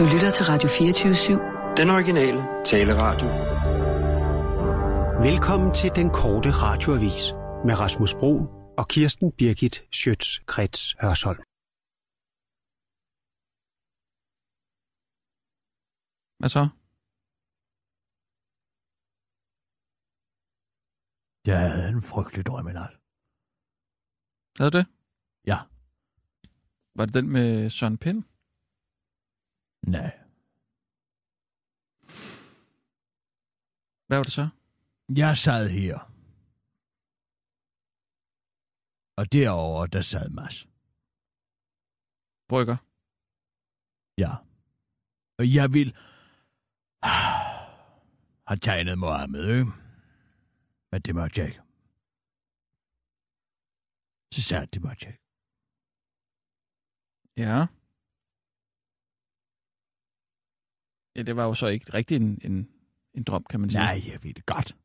Du lytter til Radio 24-7. Den originale taleradio. Velkommen til den korte radioavis med Rasmus Bro og Kirsten Birgit Schøtz-Krets Hørsholm. Hvad så? Jeg havde en frygtelig drøm i nat. Havde du det? Ja. Var det den med Søren Pind? Nej. Hvad var det så? Jeg sad her. Og derovre, der sad Mads. Brygger? Ja. Og jeg vil... Har tegnet Mohammed, ikke? Men det måtte jeg ikke. Så sagde det måtte jeg ikke. Ja. Ja, det var jo så ikke rigtig en, en, en drøm, kan man sige. Nej, jeg ved det godt.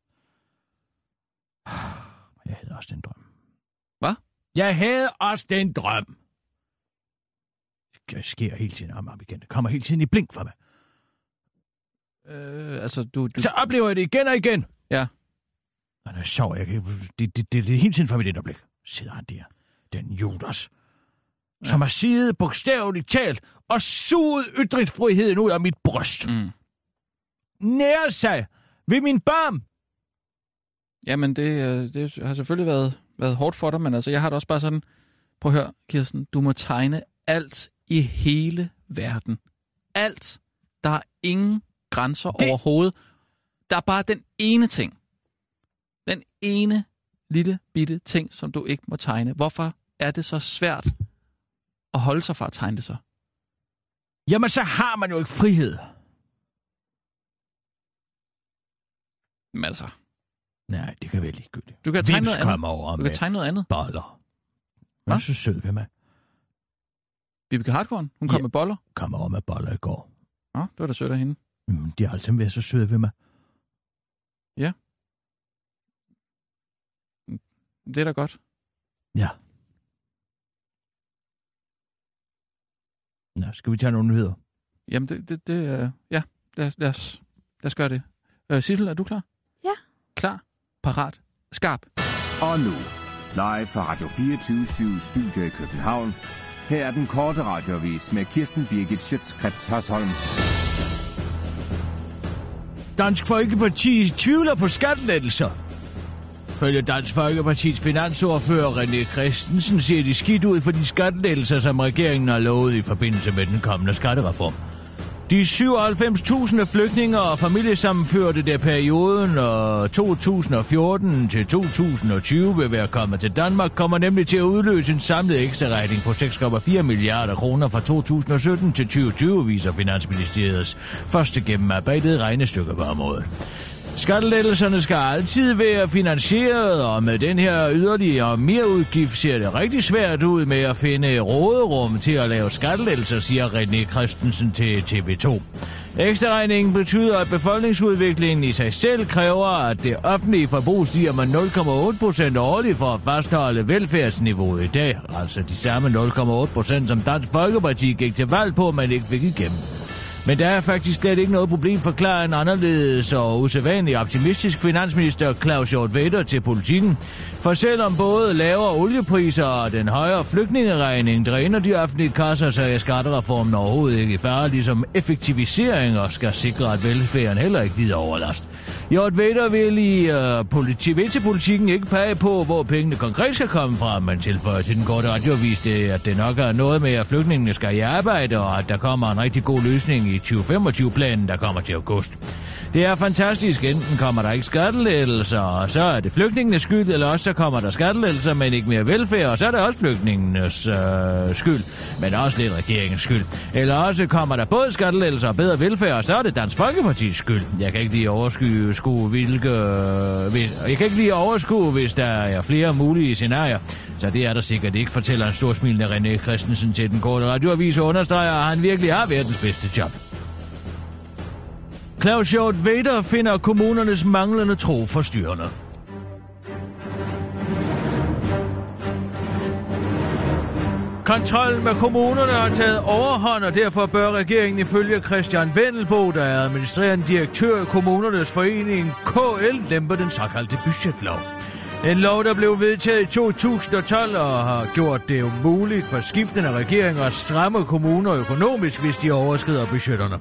Jeg havde også den drøm. Hvad? Jeg havde også den drøm. Det sker hele tiden om og om igen. Det kommer hele tiden i blink for mig. Øh, altså, du... du... Så oplever jeg det igen og igen. Ja. Og når jeg sover, jeg kan... Det, det, det, det er hele tiden for mit indblik. Sidder han der. Den Judas. Ja. Som har siddet bogstaveligt talt og suget ytringsfriheden ud af mit bryst. Mm. Nær sig ved min barm. Jamen, det, øh, det har selvfølgelig været, været hårdt for dig, men altså, jeg har det også bare sådan... Prøv at høre, Kirsten. Du må tegne alt i hele verden. Alt. Der er ingen grænser. Det- overhovedet. Der er bare den ene ting. Den ene lille bitte ting, som du ikke må tegne. Hvorfor er det så svært at holde sig fra at tegne det så? Jamen, så har man jo ikke frihed. Men altså, Nej, det kan være ligegyldigt. du kan tegne Vims noget andet. over Du kan tegne noget andet. boller. Hva? Hvad? så sød ved mig. Vibeke Hartkorn, hun kom Ja. med boller. Kom over med boller i går. Nå, det var da sødt af hende. Mm, de har altid været så søde ved mig. Det er da godt. Ja. Nå, skal vi tage nogle nyheder? Jamen, det, det, det øh, ja, lad os, lad, os, lad os gøre det. Øh, Sissel, er du klar? Ja. Klar, parat, skarp. Og nu, live fra Radio 24 Studio i København. Her er den korte radiovis med Kirsten Birgit Schøtzgrads Hasholm. Dansk Folkeparti tvivler på skattelettelser. Følge Dansk Folkepartis finansordfører René Christensen ser de skidt ud for de skattelettelser, som regeringen har lovet i forbindelse med den kommende skattereform. De 97.000 flygtninge og familiesammenførte der perioden og 2014 til 2020 vil være kommet til Danmark, kommer nemlig til at udløse en samlet ekstraregning på 6,4 milliarder kroner fra 2017 til 2020, viser Finansministeriets første gennemarbejdede regnestykke på området. Skattelettelserne skal altid være finansieret, og med den her yderligere merudgift ser det rigtig svært ud med at finde råderum til at lave skattelettelser, siger René Christensen til TV2. Ekstraregningen betyder, at befolkningsudviklingen i sig selv kræver, at det offentlige forbrug stiger med 0,8 procent årligt for at fastholde velfærdsniveauet i dag. Altså de samme 0,8 procent, som Dansk Folkeparti gik til valg på, men ikke fik igennem. Men der er faktisk slet ikke noget problem, forklarer en anderledes og usædvanlig optimistisk finansminister Claus Hjort Vedder til politikken. For selvom både lavere oliepriser og den højere flygtningeregning dræner de offentlige kasser, så er skattereformen overhovedet ikke i fare, ligesom effektiviseringer skal sikre, at velfærden heller ikke lider overlast. Hjort Vedder vil, i, øh, politi- til politikken ikke pege på, hvor pengene konkret skal komme fra, men tilføjer til den korte radioavis det, at det nok er noget med, at flygtningene skal i arbejde, og at der kommer en rigtig god løsning i 2025-planen, der kommer til august. Det er fantastisk. Enten kommer der ikke skattelettelser, og så er det flygtningenes skyld, eller også så kommer der skattelettelser, men ikke mere velfærd, og så er det også flygtningenes øh, skyld, men også lidt regeringens skyld. Eller også kommer der både skattelettelser og bedre velfærd, og så er det Dansk Folkepartis skyld. Jeg kan ikke lige overskue, hvilke... Øh, hvis, jeg kan ikke lige overskue, hvis der er flere mulige scenarier. Så det er der sikkert ikke, fortæller en storsmilende René Christensen til den korte radioavis og understreger, at han virkelig har verdens bedste job. Claus Hjort Vader finder kommunernes manglende tro forstyrrende. Kontrollen med kommunerne har taget overhånd, og derfor bør regeringen ifølge Christian Vendelbo, der er administrerende direktør i kommunernes forening KL, lempe den såkaldte budgetlov. En lov, der blev vedtaget i 2012 og har gjort det umuligt for skiftende regeringer at stramme kommuner økonomisk, hvis de overskrider budgetterne.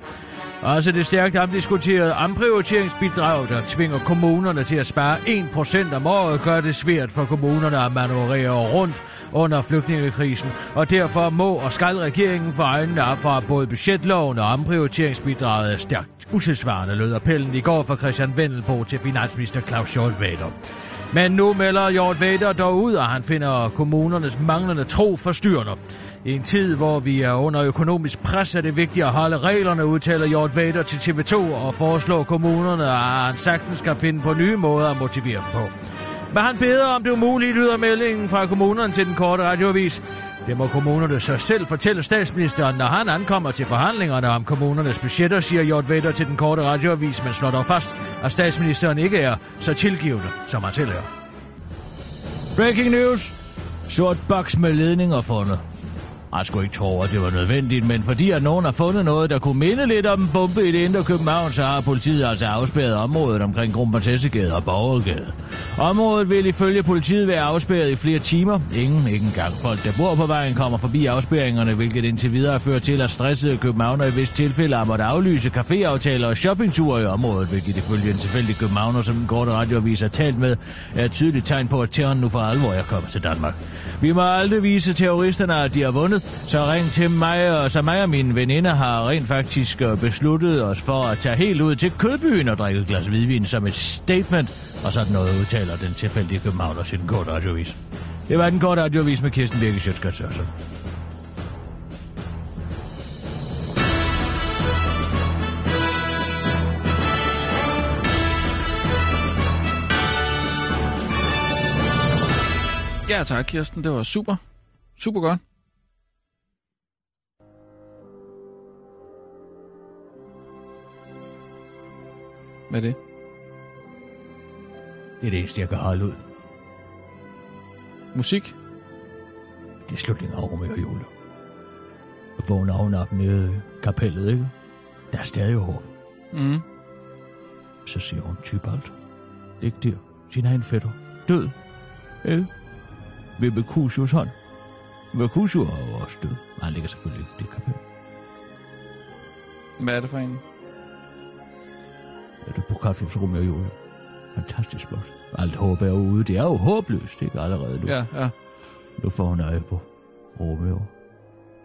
Altså det stærkt omdiskuterede omprioriteringsbidrag, der tvinger kommunerne til at spare 1% om året, gør det svært for kommunerne at manøvrere rundt under flygtningekrisen, og derfor må og skal regeringen for egen af fra både budgetloven og omprioriteringsbidraget er stærkt usædsvarende, lød appellen i går fra Christian Vendelbo til finansminister Claus Hjort Vader. Men nu melder Hjort Vader dog ud, og han finder kommunernes manglende tro forstyrrende. I en tid, hvor vi er under økonomisk pres, er det vigtigt at holde reglerne, udtaler Hjort Vader til TV2 og foreslår kommunerne, at han sagtens skal finde på nye måder at motivere dem på. Men han beder om det umulige, lyder meldingen fra kommunerne til den korte radioavis. Det må kommunerne så selv fortælle statsministeren, når han ankommer til forhandlingerne om kommunernes budgetter, siger Hjort Vader til den korte radioavis, men slår dog fast, at statsministeren ikke er så tilgivende, som han tilhører. Breaking news. Sort boks med ledninger fundet. Jeg skulle ikke tro, at det var nødvendigt, men fordi at nogen har fundet noget, der kunne minde lidt om en bombe i det indre København, så har politiet altså afspærret området omkring Kronprinsessegade og Borgergade. Området vil ifølge politiet være afspærret i flere timer. Ingen, ikke engang folk, der bor på vejen, kommer forbi afspærringerne, hvilket indtil videre fører til, at stressede københavner i vist tilfælde har måttet aflyse caféaftaler og shoppingture i området, hvilket ifølge en tilfældig københavner, som den korte radioavis har talt med, er et tydeligt tegn på, at terroren nu for alvor er kommet til Danmark. Vi må aldrig vise terroristerne, at de har vundet, så ring til mig, og så mig og mine veninder har rent faktisk øh, besluttet os for at tage helt ud til Kødbyen og drikke et glas hvidvin som et statement, og sådan noget udtaler den tilfældige københavner sin korte radiovis. Det var den korte radiovis med Kirsten Birke Sjøtskrets Ja, tak, Kirsten. Det var super. Super godt. Er det? Det er det eneste, jeg kan holde ud. Musik? Det er slutningen af Romeo og Jule. Og vågner oven op nede i kapellet, ikke? Der er stadig håb. Mm. Så siger hun Tybalt. Ikke der. Sin egen fætter. Død. Ikke? Ved Mercutius hånd. Mercutio er også død. Men han ligger selvfølgelig ikke i det kapel. Hvad er det for en? Ja, det er Prokofievs Romeo og Jule. Fantastisk blot. Alt håb er ude. Det er jo håbløst, ikke? Allerede nu. Ja, ja. Nu får hun øje på Romeo.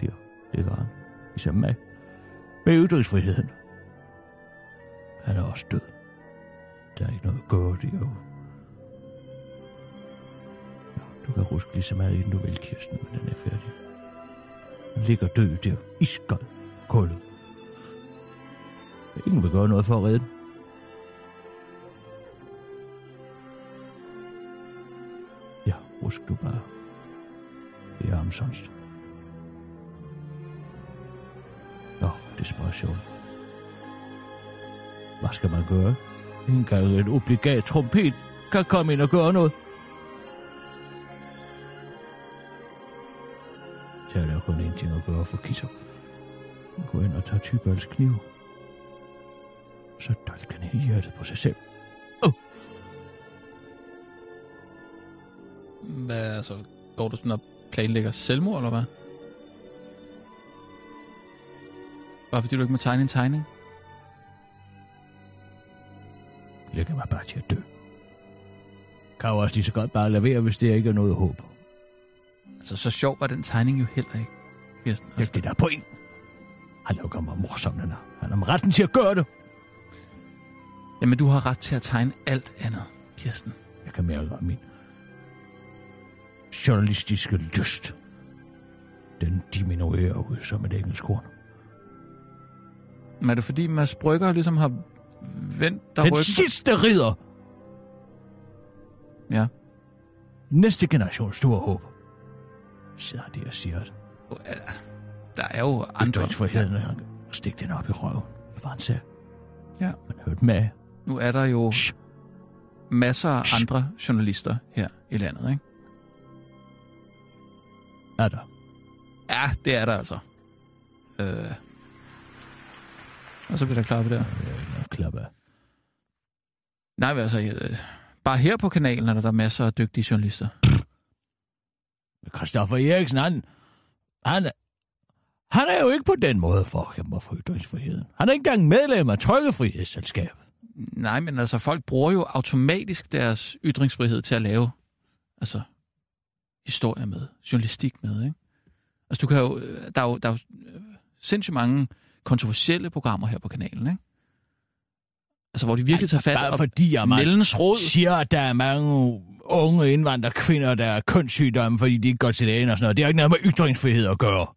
Der ligger han. Ligesom mig. Med ytringsfriheden. Han er også død. Der er ikke noget det er jo... Ja, du kan ruske lige så meget inden du vil, Kirsten, men den er færdig. Han ligger død der. Iskold. Kolde. Ingen vil gøre noget for at redde den. Husk du bare. Det er omsonst. Nå, desperation. Hvad skal man gøre? Ikke engang en obligat trompet kan komme ind og gøre noget. Så er der kun én ting at gøre for Kisser. Gå ind og tage Tybals kniv. Så dolk han i hjertet på sig selv. Hvad, altså, går du sådan og planlægger selvmord, eller hvad? Bare fordi du ikke må tegne en tegning? lægger mig bare til at dø. Kan jo også lige så godt bare lade være, hvis det ikke er noget håb. Altså, så sjov var den tegning jo heller ikke, Kirsten. Det er Altså, det, der er point. Han laver mig morsom, den her. Han har retten til at gøre det. jamen, du har ret til at tegne alt andet, Kirsten. Jeg kan mærke, at min journalistiske lyst, den diminuerer ud som et engelsk horn. Men er det fordi, Mads Brygger ligesom har vendt der Den ryggen? sidste ridder. Ja. Næste generation store håb. Sidder de og siger, at Der er jo andre. ytringsfriheden er stik den op i røven. Det var han sagde. Ja. Man hørte med. Nu er der jo Shh. masser af andre journalister her i landet, ikke? Er der? Ja, det er der altså. Øh. Og så bliver der klappet der. Klappe. Nej, men altså, øh, bare her på kanalen er der, der masser af dygtige journalister. Christoffer Eriksen, han, han, er- han er jo ikke på den måde for at kæmpe for ytringsfriheden. Han er ikke engang medlem af Trykkefrihedsselskabet. Nej, men altså, folk bruger jo automatisk deres ytringsfrihed til at lave, altså, historie med, journalistik med, ikke? Altså, du kan jo, øh, der er jo, der er jo øh, sindssygt mange kontroversielle programmer her på kanalen, ikke? Altså, hvor de virkelig tager fat Bare og fordi, man nældens rod. siger, at der er mange unge indvandrerkvinder, der er kønssygdomme, fordi de ikke går til lægen og sådan noget. Det har ikke noget med ytringsfrihed at gøre.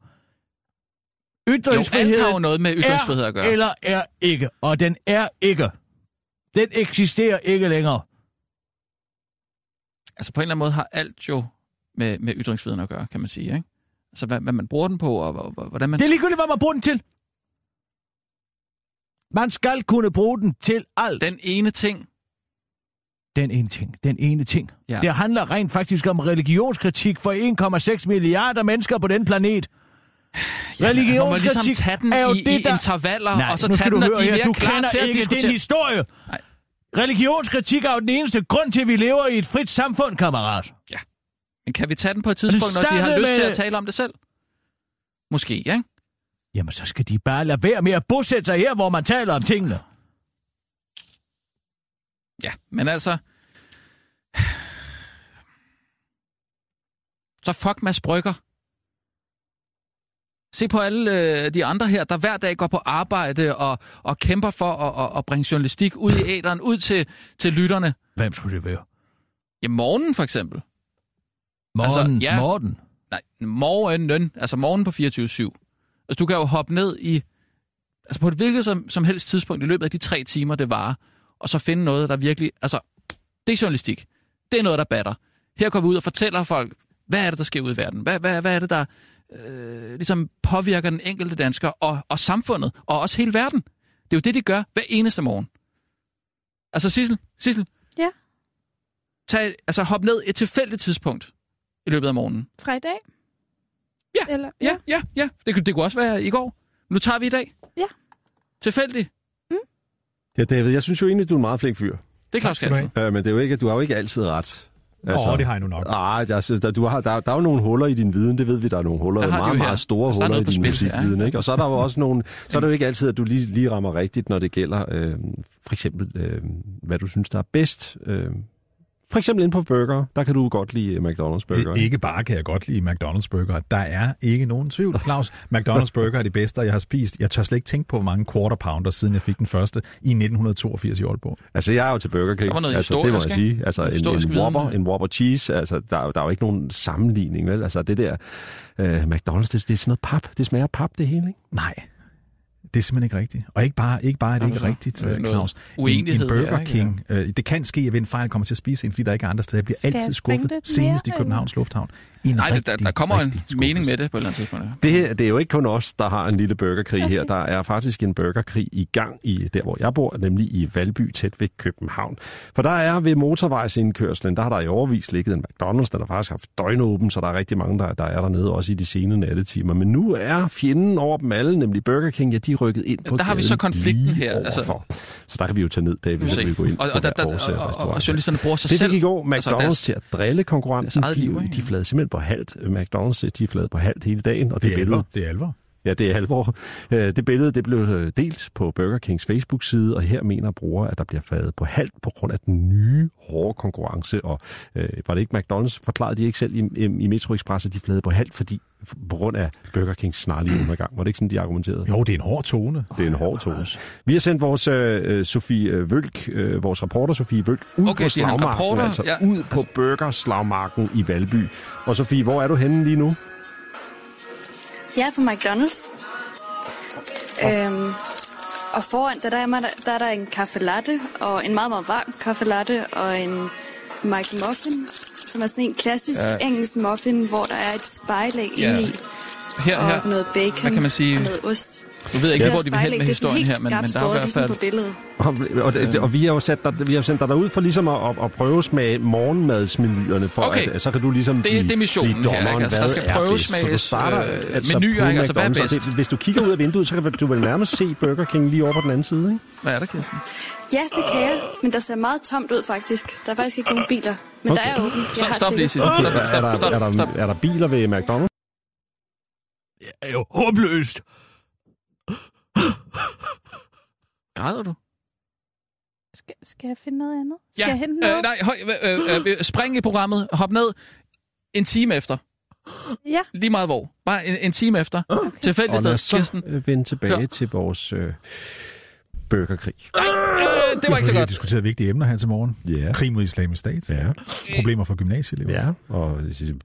Jo, alt Ytringsfrihed har jo noget med ytringsfrihed at gøre. eller er ikke, og den er ikke. Den eksisterer ikke længere. Altså, på en eller anden måde har alt jo med, med ytringsfriheden at gøre, kan man sige, ikke? Altså, hvad, hvad man bruger den på, og, og, og hvordan man... Det er ligegyldigt, hvad man bruger den til. Man skal kunne bruge den til alt. Den ene ting, Den ene ting. Den ene ting. Ja. Ja. Det handler rent faktisk om religionskritik for 1,6 milliarder mennesker på den planet. Ja, man må Religionskritik ligesom tage den er jo i, det, i der... intervaller, Nej, og så tage den, når høre de er Du klar kender til at ikke diskutere. din historie. Nej. Religionskritik er jo den eneste grund til, at vi lever i et frit samfund, kammerat. Men kan vi tage den på et tidspunkt, når de har lyst til at tale om det selv? Måske, ikke? Jamen, så skal de bare lade være med at bosætte sig her, hvor man taler om tingene. Ja, men altså... Så fuck Mads Brygger. Se på alle øh, de andre her, der hver dag går på arbejde og, og kæmper for at, at, at bringe journalistik ud i æderen, ud til, til lytterne. Hvem skulle det være? Ja, morgen for eksempel. Morten. Altså, Altså, ja. Morten. Nej, morgenen, altså morgen på 24-7. Altså, du kan jo hoppe ned i, altså på et hvilket som, som helst tidspunkt i løbet af de tre timer, det varer, og så finde noget, der virkelig, altså, det er journalistik. Det er noget, der batter. Her går vi ud og fortæller folk, hvad er det, der sker ud i verden? Hvad, hvad, hvad er det, der øh, ligesom påvirker den enkelte dansker og, og samfundet, og også hele verden? Det er jo det, de gør hver eneste morgen. Altså, Sissel, Sissel. Ja? Tag, altså, hop ned et tilfældigt tidspunkt i løbet af morgenen. Fra i dag? Ja, Eller, Ja, ja, ja. Det, kunne- det kunne også være i går. Nu tager vi i dag. Ja. Tilfældigt. Ja, David, jeg synes jo egentlig, du er en meget flink fyr. Det er Claus skal. Øh, men det er jo ikke, du har jo ikke altid ret. Altså, Åh, det har jeg nu nok. Nej, der, altså, der, du har, der, der er jo nogle huller i din viden, det ved vi, der er nogle huller, Der meget, meget store Altså, der er huller i din spil, ja. musikviden, ikke? Og så er der jo også nogle, så er det jo ikke altid, at du lige, lige rammer rigtigt, når det gælder, øh, for eksempel, øh, hvad du synes, der er bedst. Øh, for eksempel inde på burger, der kan du godt lide øh, McDonald's burger. Ikke bare kan jeg godt lide McDonald's burger. Der er ikke nogen tvivl. Claus, McDonald's burger er det bedste, jeg har spist. Jeg tør slet ikke tænke på, hvor mange quarter pounder, siden jeg fik den første i 1982 i Aalborg. Altså, jeg er jo til Burger King. Der var noget altså, det må jeg sige. Altså, en, Historisk en. Whopper, en Whopper cheese, altså, der, er jo- der er jo ikke nogen sammenligning, vel? Altså, det der øh, McDonald's, det, det er sådan noget pap. Det smager af pap, det hele, ikke? Nej, det er simpelthen ikke rigtigt. Og ikke bare, ikke bare er det er ikke rigtigt, noget øh, Claus. en, en Burger ikke? King, øh, det kan ske, at jeg ved en fejl kommer til at spise en, fordi der ikke er andre steder. Jeg bliver Skal altid skuffet, senest i Københavns Lufthavn. I en Nej, det, der, rigtig, der kommer en rigtig skuffelse. mening med det på et eller andet tidspunkt. ja. Det, det er jo ikke kun os, der har en lille burgerkrig her. Der er faktisk en burgerkrig i gang i der, hvor jeg bor, nemlig i Valby, tæt ved København. For der er ved motorvejsindkørslen, der har der i overvis ligget en McDonald's, der har faktisk haft døgnåben, så der er rigtig mange, der, der er dernede, også i de sene nattetimer. Men nu er fjenden over dem alle, nemlig Burger King, ja, de er rykket ind på Der har vi så konflikten her, altså. Så der kan vi jo tage ned, David, Vi så se. kan vi gå ind og, på og, der, der, vores, og, øh, og, og restaurant. journalisterne bruger sig Det selv. fik i går McDonald's altså deres- til at drille eget liv, de, de flade simpelthen på halvt. McDonald's, de flade på halvt hele dagen. Og det, Det er billede, alvor. Det er alvor. Ja, det er alvor. Øh, Det billede det blev øh, delt på Burger Kings Facebook-side, og her mener brugere, at der bliver fladet på halvt på grund af den nye hårde konkurrence. Og øh, var det ikke McDonald's, forklarede de ikke selv i, i, Metro Express, at de flade på halvt, fordi på grund af Burger Kings snarlige undergang. Var det ikke sådan, de argumenterede? Jo, det er en hård tone. Det er en hård tone. Vi har sendt vores øh, øh, Sofie Vølk, øh, vores reporter Sofie Vølk, ud Okay, på slagmarken, altså Ja. ud på burgerslagmarken i Valby. Og Sofie, hvor er du henne lige nu? Jeg er på McDonald's. Øhm, og foran, der, der, er, der, er der en kaffe latte, og en meget, meget varm kaffe latte, og en McMuffin, som er sådan en klassisk Ja. ja. engelsk muffin, hvor der er et spejlæg Ja. inde i, Her, og her. noget bacon Hvad kan man sige? og noget ost. Du ved ikke, Det hvor de vil hen med det historien her, men, men der er i hvert ligesom fald... på billedet. Og, og, det- og vi har jo sat dig, vi har sendt dig derud for ligesom at, at, at prøve smage morgenmadsmenuerne, for Okay. at, så kan du ligesom Det- blive, det er missionen blive her, dommeren, ikke? Altså, der skal er. Så du starter, øh, altså, menuer, ikke? Altså, hvad er bedst? Det, hvis du kigger ud af vinduet, så kan du vel nærmest se Burger King lige over på den anden side, ikke? Hvad er der, Kirsten? Ja, det kan jeg, men der ser meget tomt ud faktisk. Der er faktisk ikke nogen biler, men Okay. der er åbent. Jeg Stop, stop lige. Sisse. Okay. Er, der, er, der, er der biler ved McDonald's? Det er jo håbløst. Græder du? Skal, skal jeg finde noget andet? Skal Ja, jeg hente noget? øh, nej, høj, øh, øh, øh, spring i programmet, hop ned en time efter. Ja. Lige meget hvor. Bare en, en time efter. Okay. Tilfældigt Og sted, lad os så vende tilbage Hør. til vores øh, burgerkrig. Nej, øh, det var ikke så Vi har godt. diskuteret vigtige emner her til morgen. Ja. Krig mod islamisk stat. Ja, Problemer for gymnasieelever. ja. og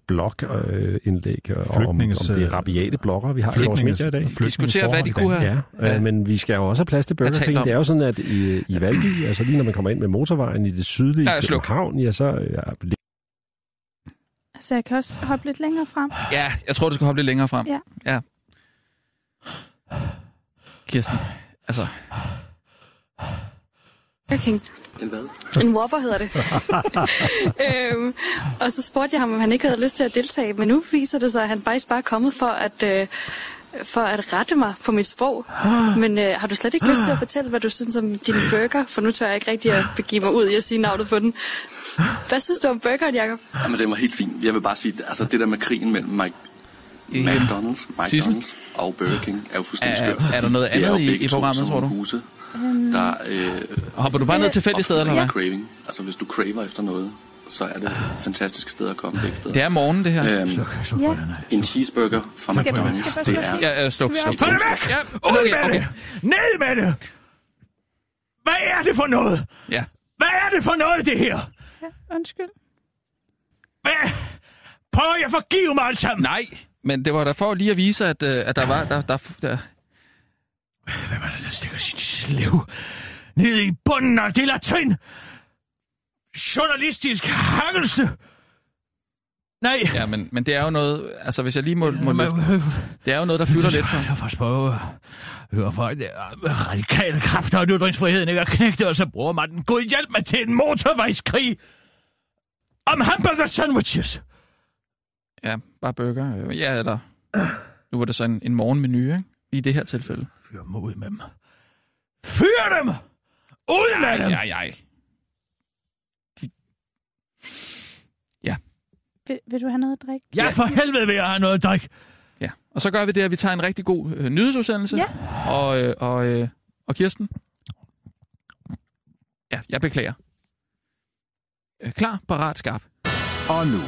blogindlæg, og om, om Flygtninges, det øh, er rabiate blogger, vi har i vores medier i dag. Diskutere, hvad de kunne have. Ja, øh, men vi skal jo også have plads til Burger King. om. Det er jo sådan, at i, i Valby, altså lige når man kommer ind med motorvejen i det sydlige. København, ja, så ja, Så jeg kan også hoppe lidt længere frem. Ja, jeg tror, du skal hoppe lidt længere frem. Ja. ja. Kirsten, altså, King. En hvad? En Whopper hedder det. øhm, og så spurgte jeg ham, om han ikke havde lyst til at deltage, men nu viser det sig, at han faktisk bare er kommet for at, øh, for at rette mig på mit sprog. Men øh, har du slet ikke lyst til at fortælle, hvad du synes om din burger? For nu tør jeg ikke rigtig at begive mig ud i at sige navnet på den. Hvad synes du om burgeren, Jacob? Jamen, det var helt fint. Jeg vil bare sige, altså det der med krigen mellem Mike, Øhm, McDonald's, Sissel? McDonald's og Burger King er jo fuldstændig Er- skørt. er der noget er andet i- i programmet, tror du? Huse, der øh, hopper du bare ned tilfældigt sted, eller hvad? craving. Altså hvis du craver efter noget, så er det et fantastisk sted at komme begge steder. Det er morgen, det her. Øhm, Ja. en cheeseburger fra McDonald's, det er... Ja, øh, sluk, sluk. Få det væk! Ja, okay, okay. det! Ned med det! Hvad er det for noget? Ja. Hvad er det for noget, det her? ja undskyld. Hvad? Prøv at forgive mig alt sammen! Nej, men det var da for lige at vise, at, øh, at der var... Der, der, der, Hvem er det, der stikker sin slev ned i bunden af det latin? Journalistisk hakkelse! Nej. ja, men, men det er jo noget... Altså, hvis jeg lige må, må løfte... Det er jo noget, der fylder lidt for... Jeg får spørge, høre fra de radikale kræfter og ytringsfriheden ikke er knægtet, og så bruger man den god hjælp med til en motorvejskrig om hamburger sandwiches. Ja, bare burger. øh, Ja, eller... Nu var det så en, en morgenmenu, ikke? I det her tilfælde. Fyr dem ud med dem. Fyr dem! Ud med dem! Ja, ja, ja. Vil, vil du have noget at drikke? Ja, for helvede vil jeg have noget at drikke. Ja, og så gør vi det, at vi tager en rigtig god øh, nyhedsudsendelse. Ja. Og, øh, og, øh, og Kirsten? Ja, jeg beklager. Øh, klar, parat, skarp. Og nu,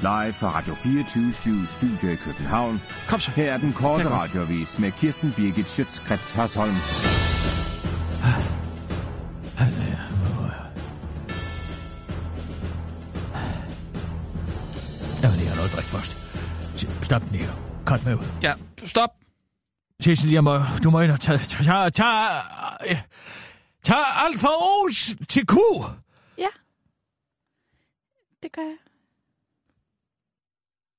live fra Radio 24 Studio i København. Kom så. Her er den korte radiovis med Kirsten Birgit Schøtzgrads Hasholm. Jeg vil lige have noget først. Stop den her. Cut med ud. Ja, stop. Cecil, jeg må, du må ind og tage, tage, tage, tage, tage alt for os til ku. Ja. Det gør jeg.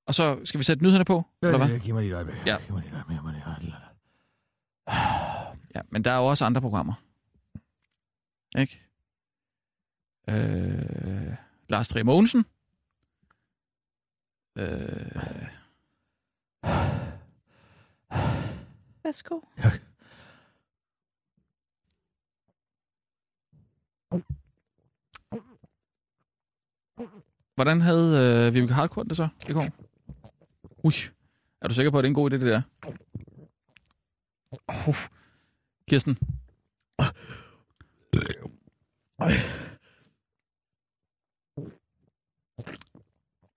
Og så skal vi sætte nyhederne på, eller hvad? Giv mig lige et øjeblik. Ja. Giv mig lige et øjeblik. Mig lige. Ja, men der er jo også andre programmer. Ikke? Øh, Lars Trier Mogensen. Øh, Værsgo. hvordan havde øh, Vibeke Harkort det så i går? Ui, er du sikker på, at det er en god idé, det der? Oh. Kirsten.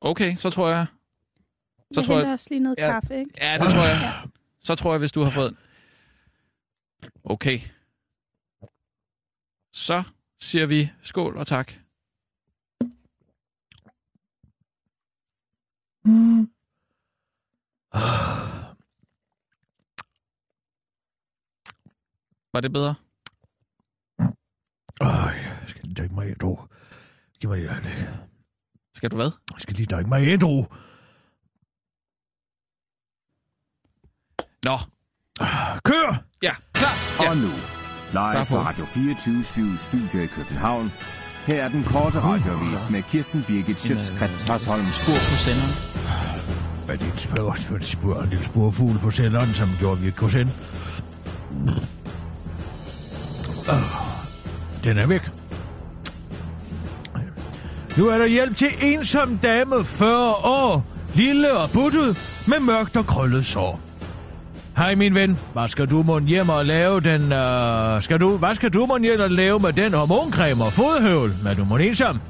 Okay, så tror jeg... Så jeg tror jeg... også lige noget Ja. kaffe, ikke? Ja, det tror jeg. Så tror jeg, hvis du har fået... Okay. Så siger vi skål og tak. Var det bedre? Øj, jeg skal lige drikke mig ædru. Giv mig et øjeblik. Skal du hvad? Jeg skal lige drikke mig ædru. Nå, Kør! Klar. Og nu, live fra Radio 24 Studio i København. Her er den korte radiovis med Kirsten Birgit Schøtzgrads Hasholm. Spor på senderen. Med din spørgsmål, et spur, en lille spurfugl på celleren, som gjorde, at vi ikke kunne sende. Ah, den er væk. Nu er der hjælp til ensom dame, 40 år, lille og buttet, med mørkt og krøllet sår. Hej min ven, hvad skal du mon hjem og lave den, øh, skal du, hvad skal du mon hjem og lave med den hormoncreme og fodhøvel, er du mon ensom?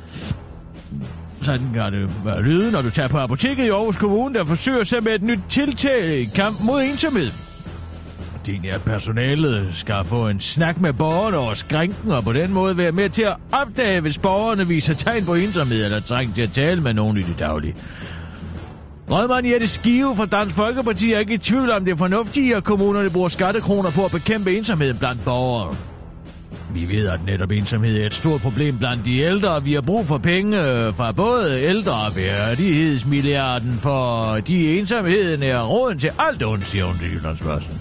Sådan kan det være lyde, når du tager på apoteket i Aarhus Kommune, der forsøger sig med et nyt tiltag i kamp mod ensomhed. Din er personalet skal få en snak med borgerne over skrænken, og på den måde være med til at opdage, hvis borgerne viser tegn på ensomhed eller trænger til at tale med nogen i det daglige. Rådmand Jette Skive fra Dansk Folkeparti er ikke i tvivl om det fornuftige, at kommunerne bruger skattekroner på at bekæmpe ensomheden blandt borgere. Vi ved, at netop ensomhed er et stort problem blandt de ældre, og vi har brug for penge øh, fra både ældre og værdighedsmilliarden, for de ensomheden er råden til alt ondt, siger hun til Jyllandsbørsen.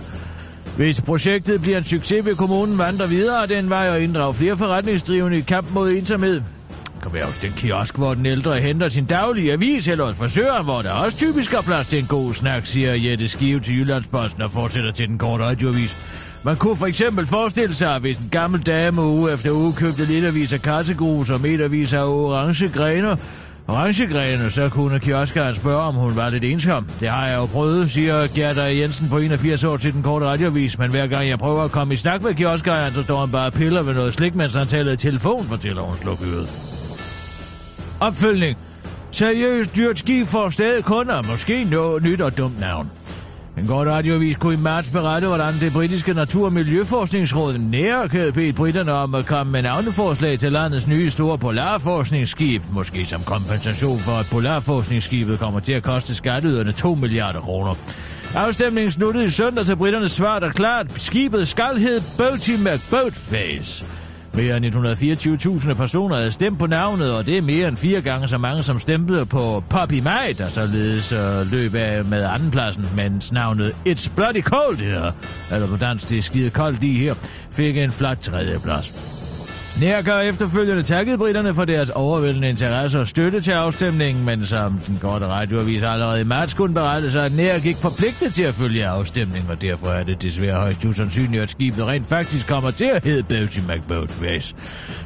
Hvis projektet bliver en succes, vil kommunen vandre videre den vej og inddrage flere forretningsdrivende i kamp mod ensomhed. Det kan være hos den kiosk, hvor den ældre henter sin daglige avis, eller hos frisøren, hvor der også typisk er plads til en god snak, siger Jette Skive til Jyllandsposten og fortsætter til den korte radioavis. Man kunne for eksempel forestille sig, at hvis en gammel dame uge efter uge købte litervis af kartegrus og metervis af orange grener, orange grene, så kunne kioskeren spørge, om hun var lidt ensom. Det har jeg jo prøvet, siger Gerda Jensen på 81 år til den korte radiovis, men hver gang jeg prøver at komme i snak med kioskeren, så står han bare og piller ved noget slik, mens han taler i telefon, fortæller hun slukket. Opfølgning. Seriøst dyrt skib får stadig kunder, måske noget nyt og dumt navn. En god radioavis kunne i marts berette, hvordan det britiske Natur- og Miljøforskningsråd NERC havde bedt britterne om at komme med navneforslag til landets nye store polarforskningsskib, måske som kompensation for, at polarforskningsskibet kommer til at koste skatteyderne 2 milliarder kroner. Afstemningen sluttede i søndag til britternes svar, der klart, skibet skal hedde Boaty McBoatface. Mere end 124.000 personer havde stemt på navnet, og det er mere end fire gange så mange, som stemte på Poppy Mai, der således øh, løb af med andenpladsen, mens navnet It's Bloody Cold her, eller på dansk, det er skide koldt lige her, fik en flot tredjeplads. Nærker efterfølgende takket britterne for deres overvældende interesse og støtte til afstemningen, men som den korte radioavis allerede i marts kunne berette sig, at Nærk ikke forpligtet til at følge afstemningen, og derfor er det desværre højst usandsynligt, at skibet rent faktisk kommer til at hedde Boaty McBoatface.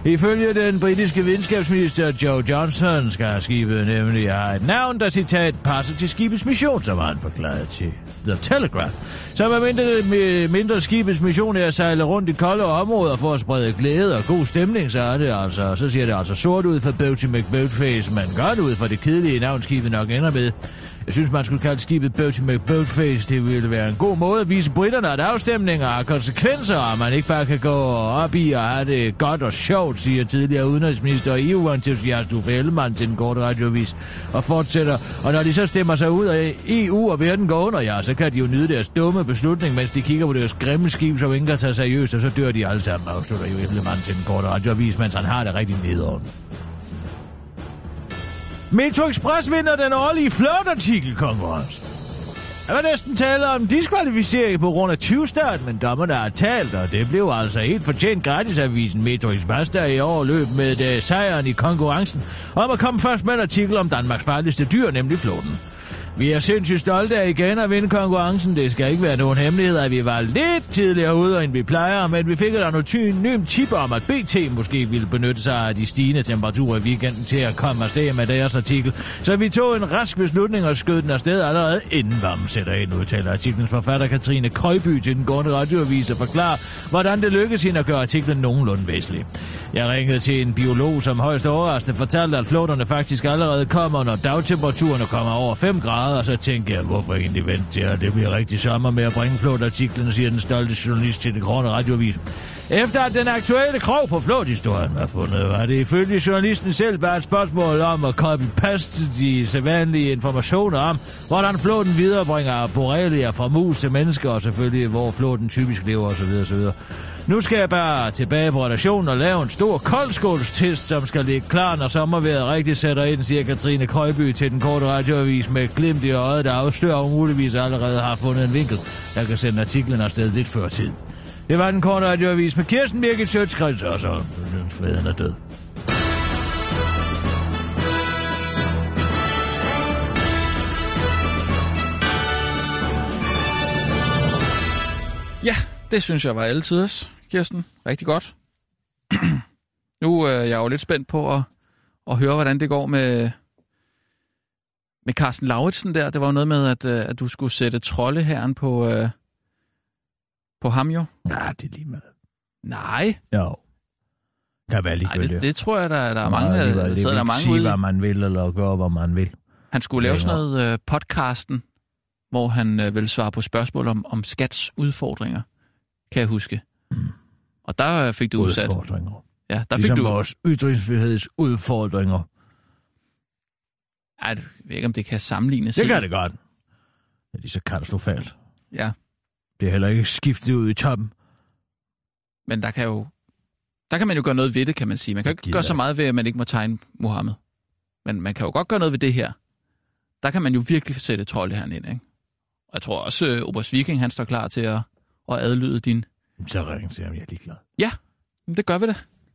Ifølge den britiske videnskabsminister Joe Johnson skal skibet nemlig have et navn, der citat passer til skibets mission, som han forklaret til The Telegraph. Så med mindre, mindre skibets mission er at sejle rundt i kolde områder for at sprede glæde og god stemning, så er det altså, så ser det altså sort ud for Beauty McBoatface, men godt ud for det kedelige navn, skibet nok ender med. Jeg synes, man skulle kalde skibet Bertie McBoatface. Det ville være en god måde at vise britterne, at afstemninger har konsekvenser, og man ikke bare kan gå op i og have det godt og sjovt, siger tidligere udenrigsminister og EU-entusiast Uffe Ellemann til den korte radiovis, og fortsætter. Og når de så stemmer sig ud af EU og verden går under, ja, så kan de jo nyde deres dumme beslutning, mens de kigger på deres grimme skib, som ingen kan tage seriøst, og så dør de alle sammen, afslutter jo Ellemann til den korte radiovis, mens han har det rigtig nederen. Metro Express vinder den årlige flirtartikelkonkurrence. Jeg var næsten tale om diskvalificering på grund af 20-start, men dommerne har talt, og det blev altså helt fortjent gratisavisen Metro Express, der i år løb med uh, sejren i konkurrencen om at komme først med en artikel om Danmarks farligste dyr, nemlig floden. Vi er sindssygt stolte af igen at vinde konkurrencen. Det skal ikke være nogen hemmelighed, at vi var lidt tidligere ude, end vi plejer, men vi fik et anonymt tip om, at BT måske ville benytte sig af de stigende temperaturer i weekenden til at komme afsted med deres artikel. Så vi tog en rask beslutning og skød den afsted allerede inden varmen sætter ind, udtaler artiklens forfatter Katrine Krøjby til den gående radioavis og forklarer, hvordan det lykkedes hende at gøre artiklen nogenlunde væsentlig. Jeg ringede til en biolog, som højst overraskende fortalte, at flåterne faktisk allerede kommer, når dagtemperaturerne kommer over 5 grader, og så tænkte jeg, hvorfor egentlig vente til, at det bliver rigtig sommer med at bringe flåtartiklen, siger den stolte journalist til det grønne radioavis. Efter at den aktuelle krog på flåthistorien var fundet, var det ifølge journalisten selv bare et spørgsmål om at copy-paste de sædvanlige informationer om, hvordan flåten viderebringer borrelia fra mus til mennesker, og selvfølgelig hvor flåten typisk lever osv. osv. Nu skal jeg bare tilbage på redaktionen og lave en stor koldskålstest, som skal ligge klar, når sommervejret rigtig sætter ind, siger Katrine Krøjby til den korte radioavis med glimt i øjet, der afstører og muligvis allerede har fundet en vinkel, der kan sende artiklen afsted lidt før tid. Det var den korte radioavis med Kirsten Birgit Sjøtskreds, og så den freden er død. Det synes jeg var alle tiders, Kirsten. Rigtig godt. nu øh, jeg er jeg jo lidt spændt på at, at høre, hvordan det går med, med Carsten Lauritsen der. Det var jo noget med, at, øh, at du skulle sætte troldeherren på, øh, på ham jo. Nej, det er lige med. Nej, Jo. Kan være nej det, det tror jeg, der, der er mange, øh, det der sidder der mange sige, ude hvad man vil, eller gøre, hvad man vil. Han skulle lave sådan noget øh, podcasten, hvor han øh, ville svare på spørgsmål om, om skats udfordringer, kan jeg huske. Mm. Og der fik du udsat. Udfordringer. Ja, der fik Ligesom du... vores ytringsfrihedsudfordringer. Ej, jeg ved ikke, om det kan sammenlignes. Det kan det godt. Ja, det er så katastrofalt. Ja, Det er heller ikke skiftet ud i toppen. men der kan jo... Der kan man jo gøre noget ved det, kan man sige. Man kan jo ikke gøre så meget ved, at man ikke må tegne Mohammed. Men man kan jo godt gøre noget ved det her. Der kan man jo virkelig sætte trolde her ind, ikke? Og jeg tror også, øh, Oberst Viking, han står klar til at, at adlyde din... Så ring til ham, jeg er ligeglad. Men det gør vi da.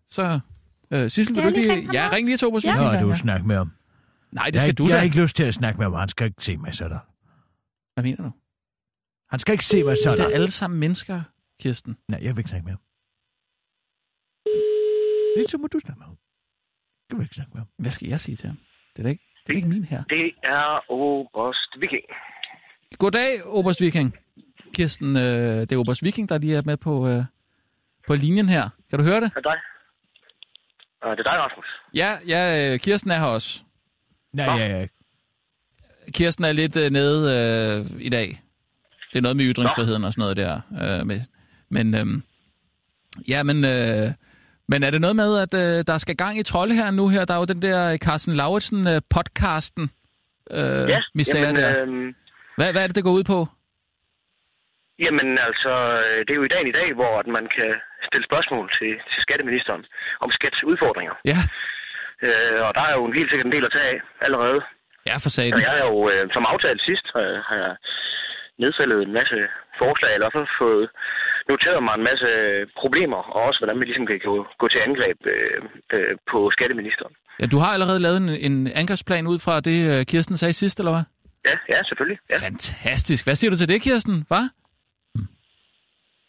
Så, øh, Sissel, vil du jeg lige lige... ringe ham Ja, ring lige til Oberst Ja. Nå, da. du snakke med ham. Nej, det jeg, skal har du ikke- jeg da. har ikke lyst til at snakke med ham. Han skal ikke se mig sådan. Hvad mener du? Han skal ikke se mig Det er sådan. alle sammen mennesker, Kirsten. Nej, jeg vil ikke snakke med ham. Det så må du snakke med ham. Jeg vil ikke snakke med ham. Hvad skal jeg sige til ham? Det er da ikke, det er ikke min her. Det er Oberst Viking. Goddag, Oberst Viking. Kirsten, øh, det er Oberst Viking, der lige er med på, øh, på linjen her. Kan du høre det? Er det dig? Uh, det er dig, Rasmus. Ja, ja øh, Kirsten er her også. Nej, Nå. ja, ja. Kirsten er lidt øh, nede øh, i dag. Det er noget med ytringsfriheden og sådan noget der. Øh, med. Men, øh, ja, men, øh, men er det noget med, at øh, der skal gang i trolde her nu her? Der er jo den der Carsten Lauritsen øh, podcasten. Øh, Ja, misære jamen, der. øhm, Hvad, hvad er det, det går ud på? Jamen altså, øh, det er jo i dagen i dag, hvor at man kan stille spørgsmål til, til skatteministeren om skats udfordringer. Ja, Øh, og der er jo en helt sikkert en del at tage af allerede. ja for Og satan. jeg er jo, øh, som aftalt sidst, øh, har jeg nedfældet en masse forslag, eller i hvert fald fået noteret mig en masse problemer, og også hvordan vi ligesom kan gå, gå til angreb øh, øh, på skatteministeren. Ja, du har allerede lavet en, en angrebsplan ud fra det, øh, Kirsten sagde sidst, eller hvad? Ja, ja, selvfølgelig. Ja. Fantastisk. Hvad siger du til det, Kirsten? Hvad?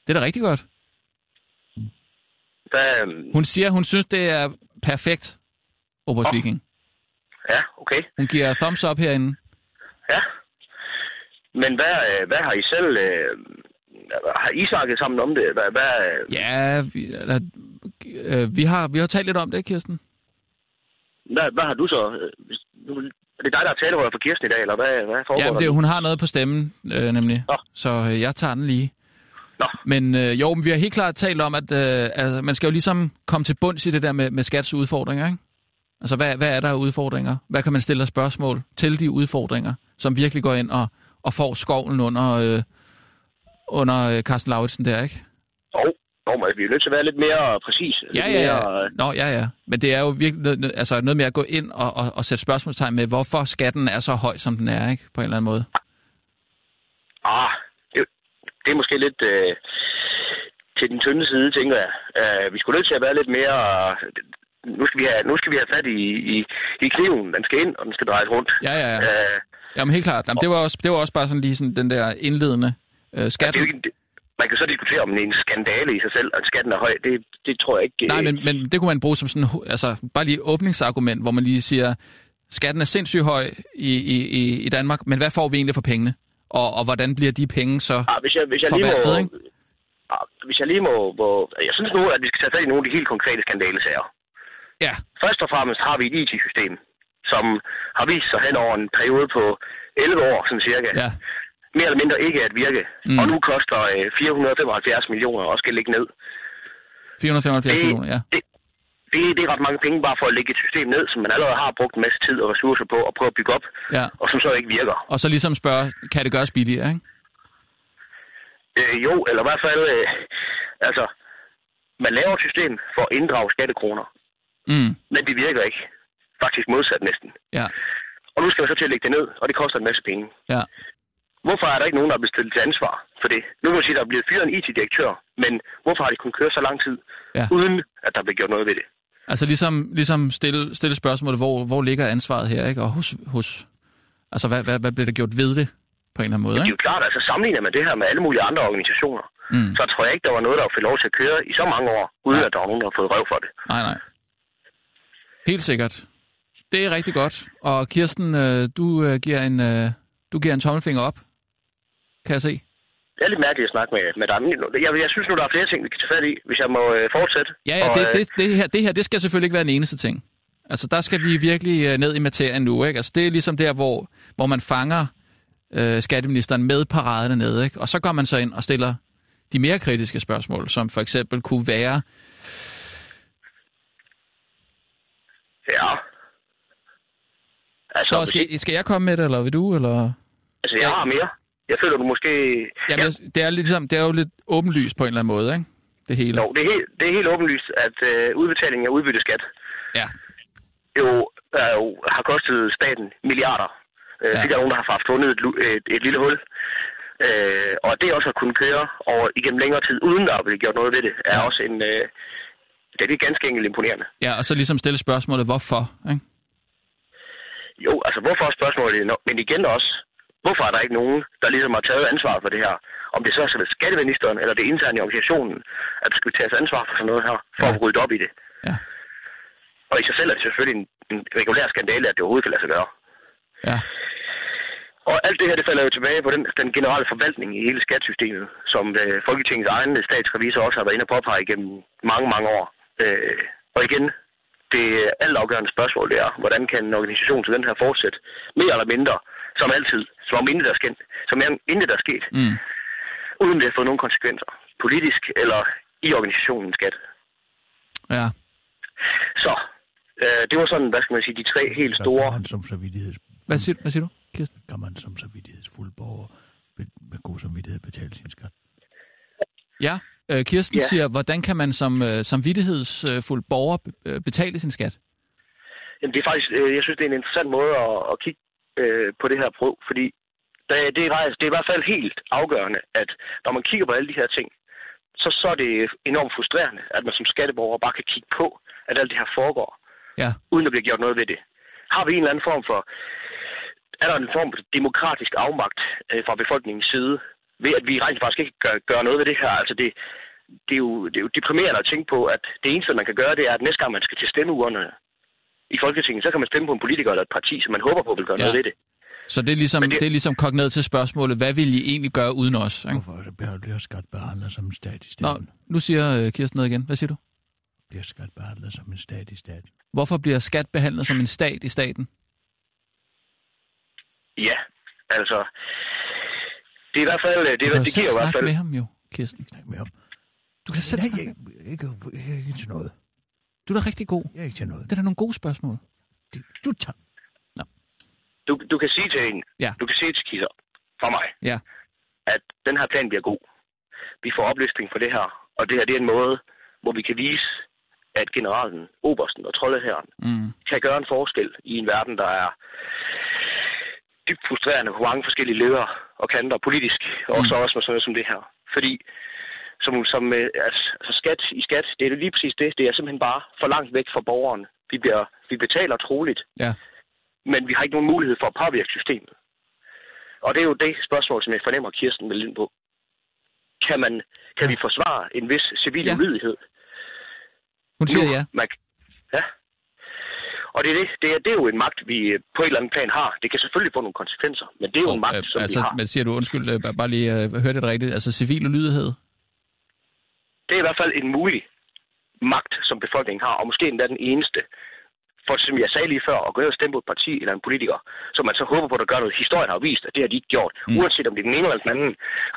Det er da rigtig godt. Hvad, øhm, Hun siger, hun synes, det er perfekt, Oberst. Viking. ja, okay. Hun giver thumbs up herinde. Ja. Men hvad, øh, hvad har I selv... Øh, har I snakket sammen om det? Hvad, hvad, Ja, vi, eller, øh, vi, har, vi har talt lidt om det, Kirsten. hvad, hvad har du så... øh, Er det dig, der er talerører for Kirsten i dag, eller hvad, hvad foregår Ja, der? det, hun har noget på stemmen, øh, nemlig. Nå. Så øh, jeg tager den lige. Nå. Men øh, jo, men vi har helt klart talt om, at øh, altså, man skal jo ligesom komme til bunds i det der med, med skats udfordringer, ikke? Altså, hvad, hvad er der af udfordringer? Hvad kan man stille af spørgsmål til de udfordringer, som virkelig går ind og, og får skovlen under, øh, under øh, Carsten Lauritsen der, ikke? Jo, jo, men vi er nødt til at være lidt mere præcise. Ja, lidt ja, Mere, ja. øh, Nå, ja, ja. Men det er jo virkelig noget- altså noget med at gå ind og, og, og sætte spørgsmålstegn med, hvorfor skatten er så høj, som den er, ikke? På en eller anden måde. ah, det, er måske lidt øh, til den tynde side, tænker jeg. Uh, vi skulle nødt til at være lidt mere... nu skal vi have, nu skal vi have fat i, i, i kniven. Den skal ind, og den skal drejes rundt. Ja, ja, ja. Uh, Jamen helt klart. Jamen, det, var også, det var også bare sådan lige sådan den der indledende øh, skat. det, man kan så diskutere, om det er en skandale i sig selv, at skatten er høj. Det, det tror jeg ikke... Nej, øh, men, men det kunne man bruge som sådan, altså bare lige åbningsargument, hvor man lige siger, skatten er sindssygt høj i, i, i, i Danmark, men hvad får vi egentlig for pengene? Og, og hvordan bliver de penge så Ah, hvis jeg, hvis jeg lige må, forvaltet, ikke? ah, hvis jeg lige må, må... Jeg synes nu, at vi skal tage fat i nogle af de helt konkrete skandalesager. Ja, Først og fremmest har vi et IT-system, som har vist sig hen over en periode på 11 år, sådan cirka, ja, mere eller mindre ikke at virke. Mm. Og nu koster øh, 475 millioner og skal ligge ned. 475 Det- millioner, ja. Det, det, det er ret mange penge bare for at lægge et system ned, som man allerede har brugt en masse tid og ressourcer på at prøve at bygge op, ja. og som så ikke virker. Og så ligesom spørge, kan det gøres billigere, ikke? Øh, jo, eller i hvert fald, øh, altså, man laver et system for at inddrage skattekroner, Mm, men det virker ikke. Faktisk modsat næsten. ja, Og nu skal man så til at lægge det ned, og det koster en masse penge. ja. Hvorfor er der ikke nogen, der er blevet stillet til ansvar for det? Nu vil jeg sige, at der er blevet fyret en IT-direktør Men hvorfor har de kunnet køre så lang tid, Ja. uden at der blev gjort noget ved det? Altså ligesom, ligesom stille, stille spørgsmålet, hvor, hvor ligger ansvaret her, ikke? Og hos, hos altså hvad, hvad, hvad bliver der gjort ved det, på en eller anden måde, Det er jo klart, altså sammenligner man det her med alle mulige andre organisationer, Mm. så tror jeg ikke, der var noget, der fik lov til at køre i så mange år, uden Nej. at der var nogen, der har fået røv for det. Nej, nej. Helt sikkert. Det er rigtig godt. Og Kirsten, øh, du, øh, giver en, øh, du giver en tommelfinger op, kan jeg se. Det er lidt mærkeligt at snakke med, med dig. Jeg, jeg synes nu, der er flere ting, vi kan tage fat i, hvis jeg må øh, fortsætte. Ja, ja, Og, det, øh, det, det, her, det her, det skal selvfølgelig ikke være den eneste ting. Altså, der skal vi virkelig øh, ned i materien nu, ikke? Altså, det er ligesom der, hvor, hvor man fanger øh, skatteministeren med paraderne nede, ikke? Og så går man så ind og stiller de mere kritiske spørgsmål, som for eksempel kunne være, Ja. Altså, Nå, skal, skal jeg komme med det, eller vil du, eller... altså, jeg har mere. Jeg føler, du måske... Jamen, ja. det, er ligesom, det er jo lidt åbenlyst på en eller anden måde, ikke? Det hele. Jo, det er helt, det er helt åbenlyst, at øh, udbetalingen af udbytteskat Ja. jo, er jo har kostet staten milliarder. Øh, Ja. Det er der nogen, der har haft fundet et, et, et lille hul. Øh, og det også at kunne køre over igennem længere tid, uden er blevet gjort noget ved det, er Ja. også en... Øh, det er ganske enkelt imponerende. Ja, og så ligesom stille spørgsmålet, hvorfor, ikke? Jo, altså hvorfor spørgsmålet, men igen også, hvorfor er der ikke nogen, der ligesom har taget ansvar for det her? Om det så er skatteministeren eller det interne i organisationen, at der skulle tages ansvar for sådan noget her, for Ja. at rydde op i det. Ja. Og i sig selv er det selvfølgelig en, en regulær skandale, at det overhovedet kan lade sig gøre. Ja. Og alt det her, det falder jo tilbage på den, den generelle forvaltning i hele skattesystemet, som øh, Folketingets egen statsrevisor også har været inde og påpege igennem mange, mange år. Øh, og igen, det alt afgørende spørgsmål det er, hvordan kan en organisation til den her fortsætte, mere eller mindre, som altid, som om intet der er sket, som om intet der er sket, Mm. uden det har fået nogen konsekvenser, politisk eller i organisationen skat. Ja. Så, øh, det var sådan, hvad skal man sige, de tre helt store... kan man som samvittigheds... Hvad siger, hvad siger du, Kirsten? Kan man som samvittighedsfuld borger med god samvittighed betale sin skat? Ja, øh, Kirsten ja. Ja. siger, hvordan kan man som øh, samvittighedsfuld borger øh, betale sin skat? Jamen, det er faktisk, øh, jeg synes, det er en interessant måde at, at kigge øh, på det her prøv, fordi det, det, er, det er i hvert fald helt afgørende, at når man kigger på alle de her ting, så, så er det enormt frustrerende, at man som skatteborger bare kan kigge på, at alt det her foregår, Ja. uden der bliver gjort noget ved det. Har vi en eller anden form for, er der en form for demokratisk afmagt øh, fra befolkningens side, ved at vi rent faktisk ikke gør, gør noget ved det her? Altså det, det, er jo, det er jo deprimerende at tænke på, at det eneste, man kan gøre, det er, at næste gang man skal til stemmeurnerne i Folketinget, så kan man stemme på en politiker eller et parti, som man håber på vil gøre Ja. noget ved det. Så det er ligesom, det... Men det- det er ligesom kogt ned til spørgsmålet, hvad vil I egentlig gøre uden os? Ikke? Hvorfor er det bliver- bliver skat behandlet som en stat i Nå, staten? nu siger øh, Kirsten noget igen. Hvad siger du? Bliver skat behandlet som en stat i staten? Hvorfor bliver skat behandlet som en stat i staten? Ja, altså... Det er i hvert fald... Det, Du kan det, det giver i hvert snakke fald... med ham jo, Kirsten. Snak med ham. Du kan selv snakke. jeg, ikke, ikke, ikke til noget. Du er da rigtig god. Jeg er ikke til noget. Det er da nogle gode spørgsmål. Det, du tager... Du, du kan sige til en... Ja. Du kan sige til Kisser, for mig, Ja. at den her plan bliver god. Vi får oplysning for det her, og det her det er en måde, hvor vi kan vise, at generalen, obersten og troldeherren Mm. kan gøre en forskel i en verden, der er dybt frustrerende på mange forskellige ledere og kanter politisk, og Mm. så også med sådan noget som det her. Fordi som, som øh, altså, altså skat i skat, det er lige præcis det. Det er simpelthen bare for langt væk fra borgeren. Vi, bliver, vi betaler troligt, Ja. men vi har ikke nogen mulighed for at påvirke systemet. Og det er jo det spørgsmål, som jeg fornemmer, Kirsten vil ind på. Kan, man, kan Ja. vi forsvare en vis civil Ja. ulydighed? Hun siger nu, ja. Man, ja. Og det er, det, det, er, det er jo en magt, vi øh, på et eller andet plan har. Det kan selvfølgelig få nogle konsekvenser, men det er jo en magt, Øh, som altså, vi har. hvad siger du? Undskyld, øh, bare- bare lige øh, hørte det rigtigt. Altså civil ulydighed? Det er i hvert fald en mulig magt, som befolkningen har, og måske endda den eneste. For som jeg sagde lige før, at gå ind og stemme på et parti eller en politiker, som man så håber på, der gør noget. Historien har vist, at det har de ikke gjort. Mm. Mm. Uanset om det er den ene eller den anden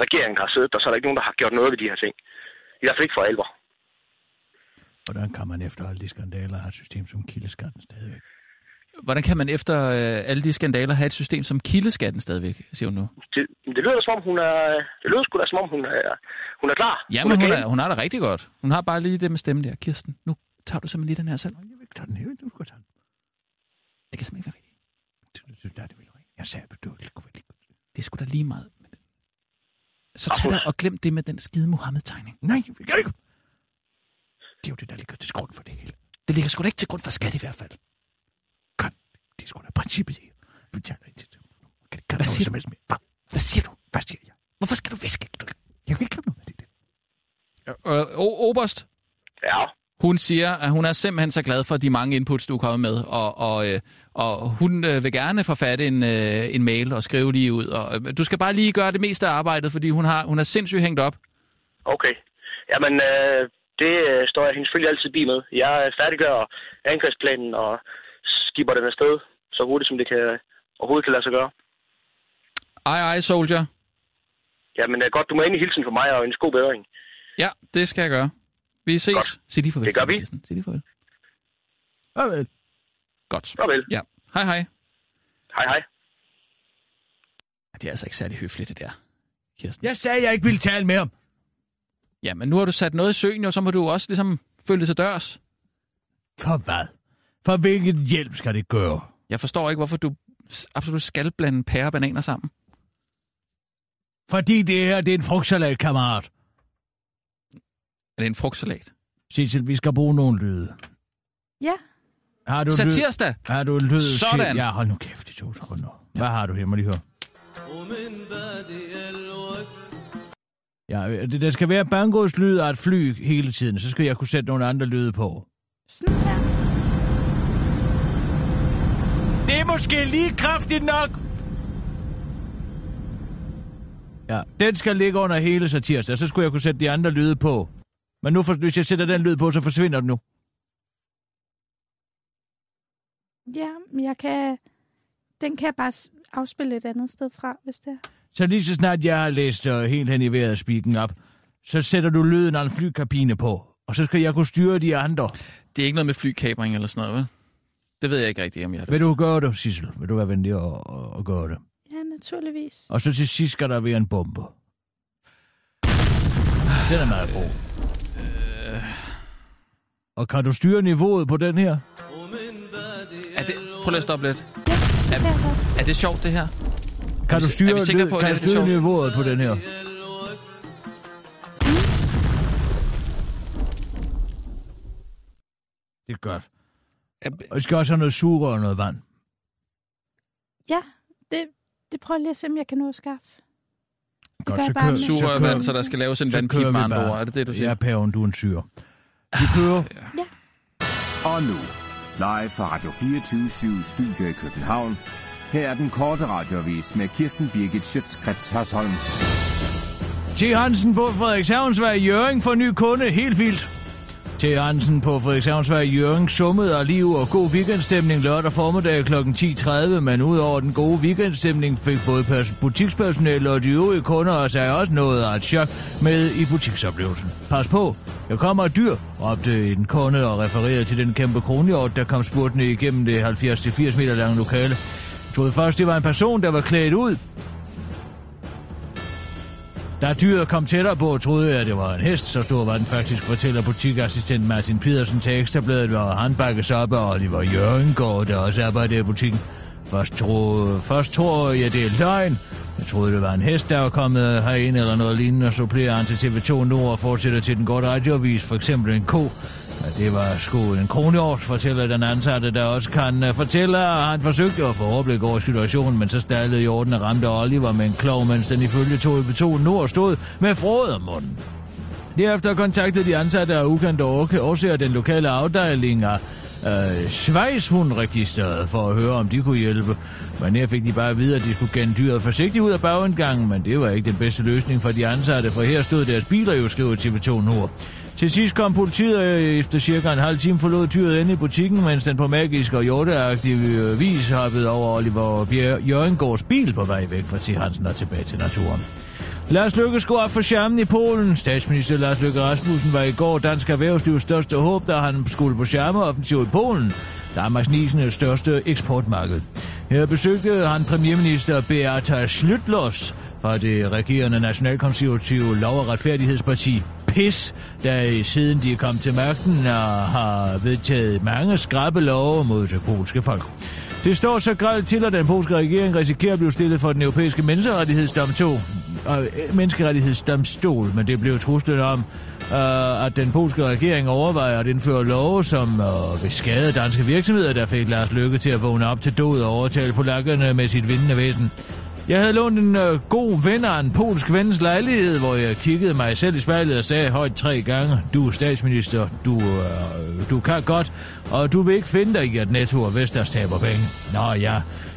regering, der har siddet der, så er der ikke nogen, der har gjort noget ved de her ting. I hvert fald ikke for alvor. Hvordan kan man efter alle de skandaler have et system som kildeskatten stadigvæk? Hvordan kan man efter øh, alle de skandaler have et system som kildeskatten stadigvæk, siger hun nu? Det, det lyder som om, hun er, det lyder sgu da som om, hun er, hun er klar. Ja, men hun game. er, hun er da rigtig godt. Hun har bare lige det med stemme der. Kirsten, nu tager du simpelthen lige den her selv. Jeg vil ikke tage den her, du skal tage den. Det kan simpelthen ikke være rigtigt. Synes, det er det vel rigtigt. Jeg sagde, at du ikke kunne være Det er sgu da lige meget. Så tag dig og glem det med den skide Mohammed-tegning. Nej, jeg kan ikke. Det er jo det, der ligger til grund for det hele. Det ligger sgu da ikke til grund for skat i hvert fald. Kan, det er sgu da princippet i. Kan det kan Hvad siger du? Med. Hvad? Siger du? Hvad siger jeg? Hvorfor skal du viske? Du... Jeg vil ikke have noget af det. der. Øh, o- Oberst, Ja, hun siger, at hun er simpelthen så glad for de mange inputs, du er kommet med, og, og, øh, og hun øh, vil gerne forfatte en, øh, en mail og skrive lige ud. Og, øh, du skal bare lige gøre det meste af arbejdet, fordi hun, har, hun er sindssygt hængt op. okay. Jamen, øh, det øh, står jeg hende selvfølgelig altid bi med. Jeg færdiggør angrebsplanen og skipper den afsted så hurtigt, som det kan overhovedet kan lade sig gøre. Ej, ej, soldier. Jamen, øh, godt, du må endelig hilsen for mig og en god bedring. Ja, det skal jeg gøre. Vi ses. Godt. Sig lige farvel. Det gør vi. Sig lige farvel. Farvel. Godt. Farvel. Ja. Hej, hej. Hej, hej. Det er altså ikke særlig høfligt, det der, Kirsten. Jeg sagde, jeg ikke ville tale med ham. Ja, men nu har du sat noget i søen, og så må du også ligesom følge til dørs. For hvad? For hvilket hjælp skal det gøre? Jeg forstår ikke, hvorfor du absolut skal blande pære og bananer sammen. Fordi det her, det er en frugtsalat, kammerat. Er det en frugtsalat? Cecil, vi skal bruge nogle lyde. Ja, Har du Satirsdag! lyd? Har du en lyd? Sådan. Ja, hold nu kæft i to sekunder. Hvad har du her? Må lige høre. Ja, det, der skal være bangos lyd af et fly hele tiden, så skal jeg kunne sætte nogle andre lyde på. sådan her. Det er måske lige kraftigt nok. Ja, den skal ligge under hele satirsdag, så skulle jeg kunne sætte de andre lyde på. Men nu, for, hvis jeg sætter den lyd på, så forsvinder den nu. Ja, men jeg kan... Den kan jeg bare afspille et andet sted fra, hvis det er. Så lige så snart jeg har læst uh, helt hen i vejret spiken op, så sætter du lyden af en flykabine på, og så skal jeg kunne styre de andre. Det er ikke noget med flykabring eller sådan noget, vel? Det ved jeg ikke rigtigt, om jeg har det. Vil du gøre det, Sissel? Vil du være venlig og, og, og gøre det? Naturligvis. Og så til sidst skal der være en bombe. Den er meget god. Og kan du styre niveauet på den her? Er det... Prøv lige at stoppe lidt. Det godt. Er det sjovt, det her? Kan vi- du er styre, vi sikre lyd- på, kan det du er styre sjovt? niveauet på den her? Det er godt. Og vi skal også have noget sugerør og noget vand. Ja, det, det prøver jeg lige at se, om jeg kan nå at skaffe. Det Godt, gør så kører- med. så kører- vand, så der skal laves en vandpip med andre ord. Er det det, du siger? Ja, paven, du er en syr. Vi kører. Og nu, live fra Radio 24 Studio i København. Her er den korte radiovis med Kirsten Birgit Schøtzgrads Hasholm. T. Hansen på Frederikshavnsvej i Jørgen for ny kunde. Helt vildt. T. Hansen på Frederikshavnsvej i Jørgen summede af liv og god weekendstemning lørdag formiddag kl. 10.30, men udover den gode weekendstemning fik både butikspersonale og de øvrige kunder sig også noget af et chok med i butiksoplevelsen. Pas på, jeg kommer et dyr, råbte en kunde og refererede til den kæmpe kronhjort, der kom spurtende igennem det 70-80 meter lange lokale. Jeg troede først, det var en person, der var klædt ud, da dyret kom tættere på, troede jeg, at det var en hest. Så stor var den faktisk, fortæller butikassistent Martin Pedersen til Ekstrabladet, hvor han bakkes op af Oliver Jørgengård, der også arbejder i butikken. Først, tro, først tror jeg, det er løgn. Jeg troede, det var en hest, der var kommet herind eller noget lignende, og supplerer han til TV2 Nord og fortsætter til den gode radioavis, for eksempel en ko. Det var sgu en kronhjort, fortæller den ansatte, der også kan øh, fortælle, at han forsøgte at få overblik over situationen, men så stallede jorden og ramte Oliver med en klov, mens den ifølge TV2 Nord stod med frod om munden. Derefter kontaktede de ansatte af ukendte årsager den lokale afdeling af øh, Schweizhundregisteret for at høre, om de kunne hjælpe. Men her fik de bare at vide, at de skulle gænde dyret forsigtigt ud af bagindgangen, men det var ikke den bedste løsning for de ansatte, for her stod deres biler jo, skriver TV2 Nord. Til sidst kom politiet og efter cirka en halv time forlod dyret ind i butikken, mens den på magisk og hjorteagtig øh, vis hoppede over Oliver Jørgengårds bil på vej væk fra T. Hansen og tilbage til naturen. Lars Løkke skulle op for skærmen i Polen. Statsminister Lars Løkke Rasmussen var i går dansk erhvervslivs største håb, da han skulle på skærmeoffensiv i Polen. Danmarks 9. største eksportmarked. Her besøgte han premierminister Beata Slytlos fra det regerende nationalkonservative Lov- og Retfærdighedsparti PIS, der siden de kom til magten har vedtaget mange skrappe love mod det polske folk. Det står så grædt til, at den polske regering risikerer at blive stillet for den europæiske menneskerettighedsdomstol. og øh, menneskerettighedsdomstol, men det blev truslen om, øh, at den polske regering overvejer at indføre love, som øh, vil skade danske virksomheder, der fik Lars Lykke til at vågne op til død og overtale polakkerne med sit vindende væsen. Jeg havde lånt en øh, god ven af en polsk vens lejlighed, hvor jeg kiggede mig selv i spejlet og sagde højt tre gange, du er statsminister, du, øh, du kan godt, og du vil ikke finde dig i, at Netto og Vestas taber penge. Nå ja,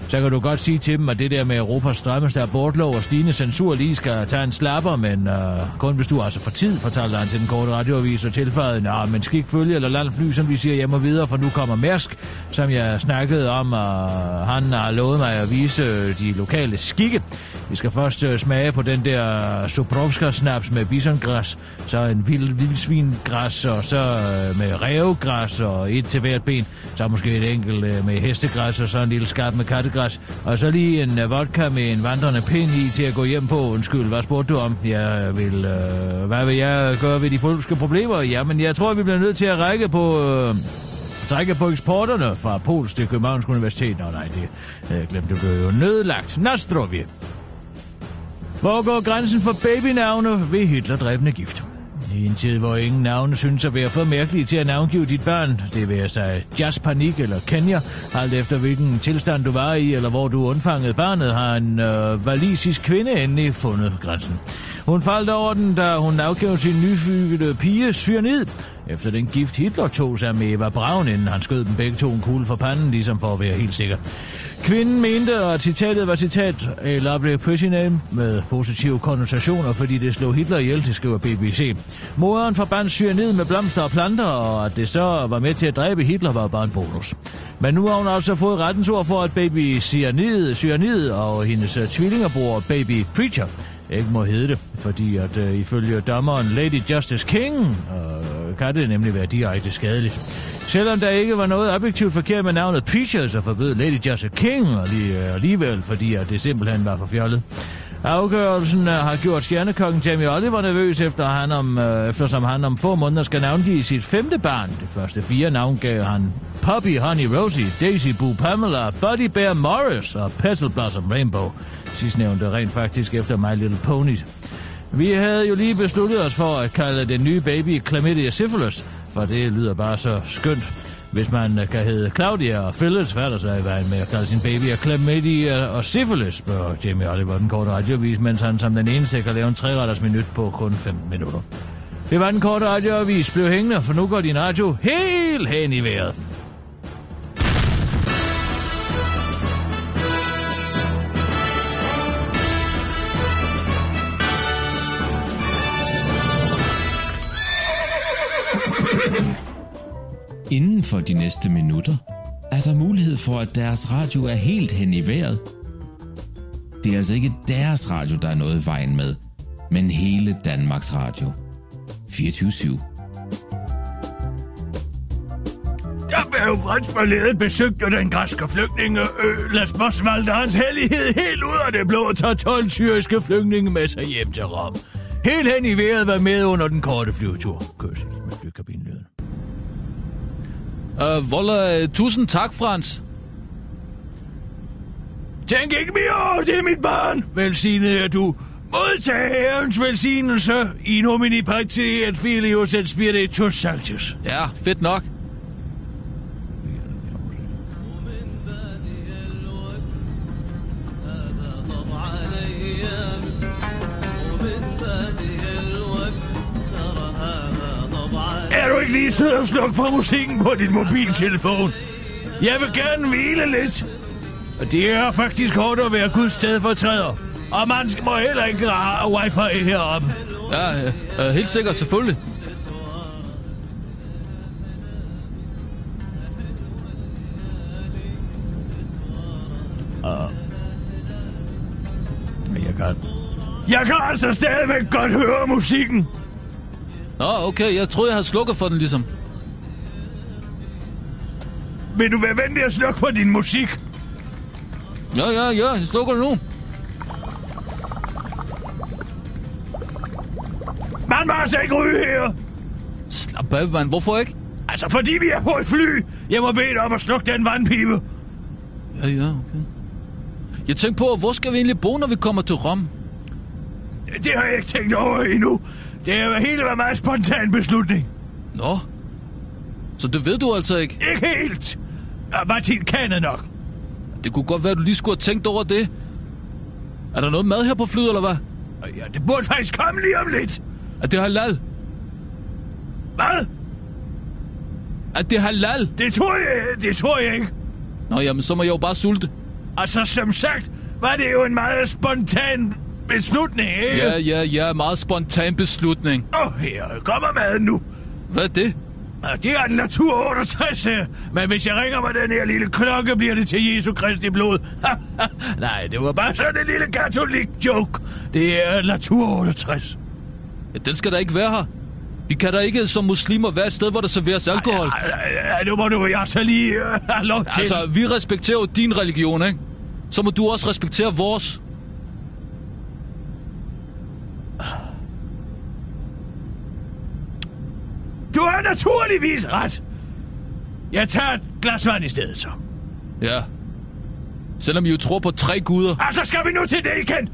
så kan du godt sige til dem, at det der med Europas strømmeste abortlov og stigende censur lige skal tage en slapper, men øh, kun hvis du altså for tid, fortalte han til den korte radioavis og tilføjede, nej, men skik følge eller land fly, som vi siger hjemme og videre, for nu kommer Mærsk, som jeg snakkede om, og han har lovet mig at vise øh, de lokale skikke. Vi skal først øh, smage på den der Soprovska-snaps med bisongræs, så en vild vildsvingræs, og så øh, med rævegræs og et til hvert ben, så måske et enkelt øh, med hestegræs, og så en lille skarp med katte kattegræs, og så lige en øh, vodka med en vandrende pind i til at gå hjem på. Undskyld, hvad spurgte du om? Jeg vil, øh, hvad vil jeg gøre ved de polske problemer? Jamen, jeg tror, vi bliver nødt til at række på... Øh, trække på eksporterne fra Pols til Københavns Universitet. Nå nej, det øh, havde jeg glemt. Det blev jo nødlagt. Nastrovje. Hvor går grænsen for babynavne ved Hitler-dræbende gift? I en tid, hvor ingen navne synes at være for mærkelige til at navngive dit barn, det vil sig Jazz Panik eller Kenya, alt efter hvilken tilstand du var i, eller hvor du undfangede barnet, har en øh, valisisk kvinde endelig fundet grænsen. Hun faldt over den, da hun afgav sin nyfødte pige cyanid, efter den gift Hitler tog sig med Eva Braun, inden han skød dem begge to en kugle for panden, ligesom for at være helt sikker. Kvinden mente, at citatet var citat A lovely pretty name med positive konnotationer, fordi det slog Hitler ihjel, det skriver BBC. Moderen forbandt cyanid med blomster og planter, og at det så var med til at dræbe Hitler, var bare en bonus. Men nu har hun altså fået rettens ord for, at baby cyanid, cyanid og hendes uh, tvillingerbror baby preacher ikke må hedde det, fordi at øh, ifølge dommeren Lady Justice King øh, kan det nemlig være direkte skadeligt. Selvom der ikke var noget objektivt forkert med navnet Peaches, så forbød Lady Justice King øh, alligevel, fordi at det simpelthen var for fjollet. Afgørelsen øh, har gjort stjernekokken Jamie Oliver nervøs, efter han om, øh, eftersom han om få måneder skal navngive sit femte barn. Det første fire navn gav han Poppy Honey Rosie, Daisy Boo Pamela, Buddy Bear Morris og Petal Blossom Rainbow. Sidstnævnte rent faktisk efter My Little Pony. Vi havde jo lige besluttet os for at kalde den nye baby Chlamydia Syphilis, for det lyder bare så skønt. Hvis man øh, kan hedde Claudia og Phyllis, hvad er der så i vejen med at kalde sin baby øh, og klamydia og Syphilis, spørger Jamie Oliver den korte radioavis, mens han som den eneste kan lave en træretters minut på kun 15 minutter. Det var den korte radioavis. Blev hængende, for nu går din radio helt hen i vejret. Inden for de næste minutter er der mulighed for, at deres radio er helt hen i vejret. Det er altså ikke deres radio, der er noget i vejen med, men hele Danmarks Radio. 24-7. Der blev jo fransk forleden besøgt af den græske flygtninge ø, Las Bosvalde hans hellighed helt ud af det blå tager 12 syriske flygtninge med sig hjem til Rom. Helt hen i vejret var med under den korte flyvetur. Kørsel. Uh, Voller, uh, tusind tak, Frans. Tænk ikke mere over det, mit barn. Velsignet er du. Modtag herrens velsignelse i nomini patri et filius et spiritus sanctus. Ja, fedt nok. Siddet og slukket for musikken på din mobiltelefon? Jeg vil gerne hvile lidt. Og det er faktisk hårdt at være Guds stedfortræder. Og man må heller ikke have wifi heroppe. Ja, uh, helt sikkert, selvfølgelig. Uh. Jeg kan... Jeg kan altså stadigvæk godt høre musikken. Nå, okay, jeg troede, jeg havde slukket for den ligesom. Vil du være venlig at slukke for din musik? Ja, ja, ja, jeg slukker nu. Man må altså ikke ryge her. Slap af, mand. Hvorfor ikke? Altså, fordi vi er på et fly. Jeg må bede dig om at slukke den vandpibe. Ja, ja, okay. Jeg tænkte på, hvor skal vi egentlig bo, når vi kommer til Rom? Det har jeg ikke tænkt over endnu. Det har hele været meget spontan beslutning. Nå. Så det ved du altså ikke? Ikke helt. Og Martin kan nok. Det kunne godt være, at du lige skulle have tænkt over det. Er der noget mad her på flyet, eller hvad? Ja, det burde faktisk komme lige om lidt. Er det halal? Hvad? Er det halal? Det tror jeg, det tror jeg ikke. Nå, jamen, så må jeg jo bare sulte. Altså, som sagt, var det jo en meget spontan beslutning, ikke? Ja, ja, ja, meget spontan beslutning. Åh, oh, her kommer maden nu. Hvad er det? Det er en natur 68 her. Men hvis jeg ringer med den her lille klokke, bliver det til Jesu Kristi blod. Nej, det var bare sådan en lille katolik joke. Det er natur 68. Ja, den skal der ikke være her. Vi kan da ikke som muslimer være et sted, hvor der serveres alkohol. Ja, nu må du jeg så lige uh, have lov til. Altså, vi respekterer jo din religion, ikke? Så må du også respektere vores. Har naturligvis ret. Jeg tager et glas vand i stedet, så. Ja. Selvom I jo tror på tre guder. Altså, skal vi nu til det igen?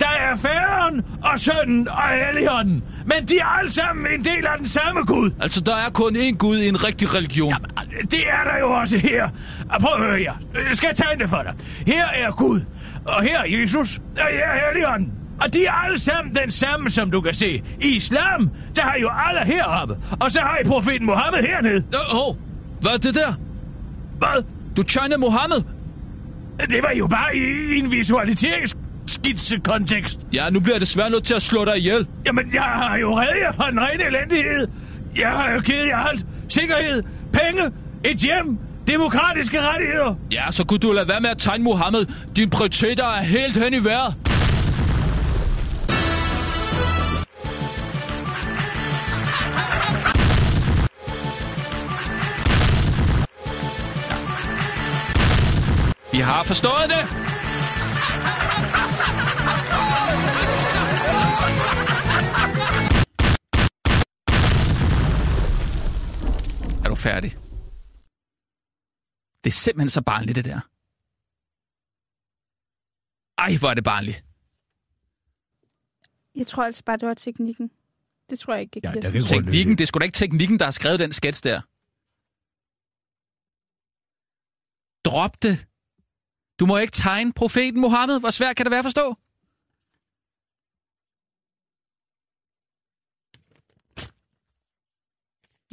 Der er færen og sønnen og helligånden. Men de er alle sammen en del af den samme Gud. Altså, der er kun én Gud i en rigtig religion. Jamen, det er der jo også her. Prøv at høre her. Jeg skal tegne det for dig. Her er Gud, og her er Jesus, og her er helligånden. Og de er alle sammen den samme, som du kan se. I islam, der har jo alle heroppe. Og så har I profeten Mohammed hernede. Åh, oh, hvad er det der? Hvad? Du China Mohammed? Det var jo bare i en visualiseringsskitsekontekst. Ja, nu bliver jeg desværre nødt til at slå dig ihjel. Jamen, jeg har jo reddet jer fra en ren elendighed. Jeg har jo givet jer alt. Sikkerhed, penge, et hjem, demokratiske rettigheder. Ja, så kunne du lade være med at tegne Mohammed. Dine prioriteter er helt hen i vejret. Vi har forstået det! Er du færdig? Det er simpelthen så barnligt, det der. Ej, hvor er det barnligt. Jeg tror altså bare, det var teknikken. Det tror jeg ikke, Ja, Kirsten. godt Teknikken, det er sgu da ikke teknikken, der har skrevet den sketch der. Drop det. Du må ikke tegne profeten Mohammed. Hvor svært kan det være at forstå?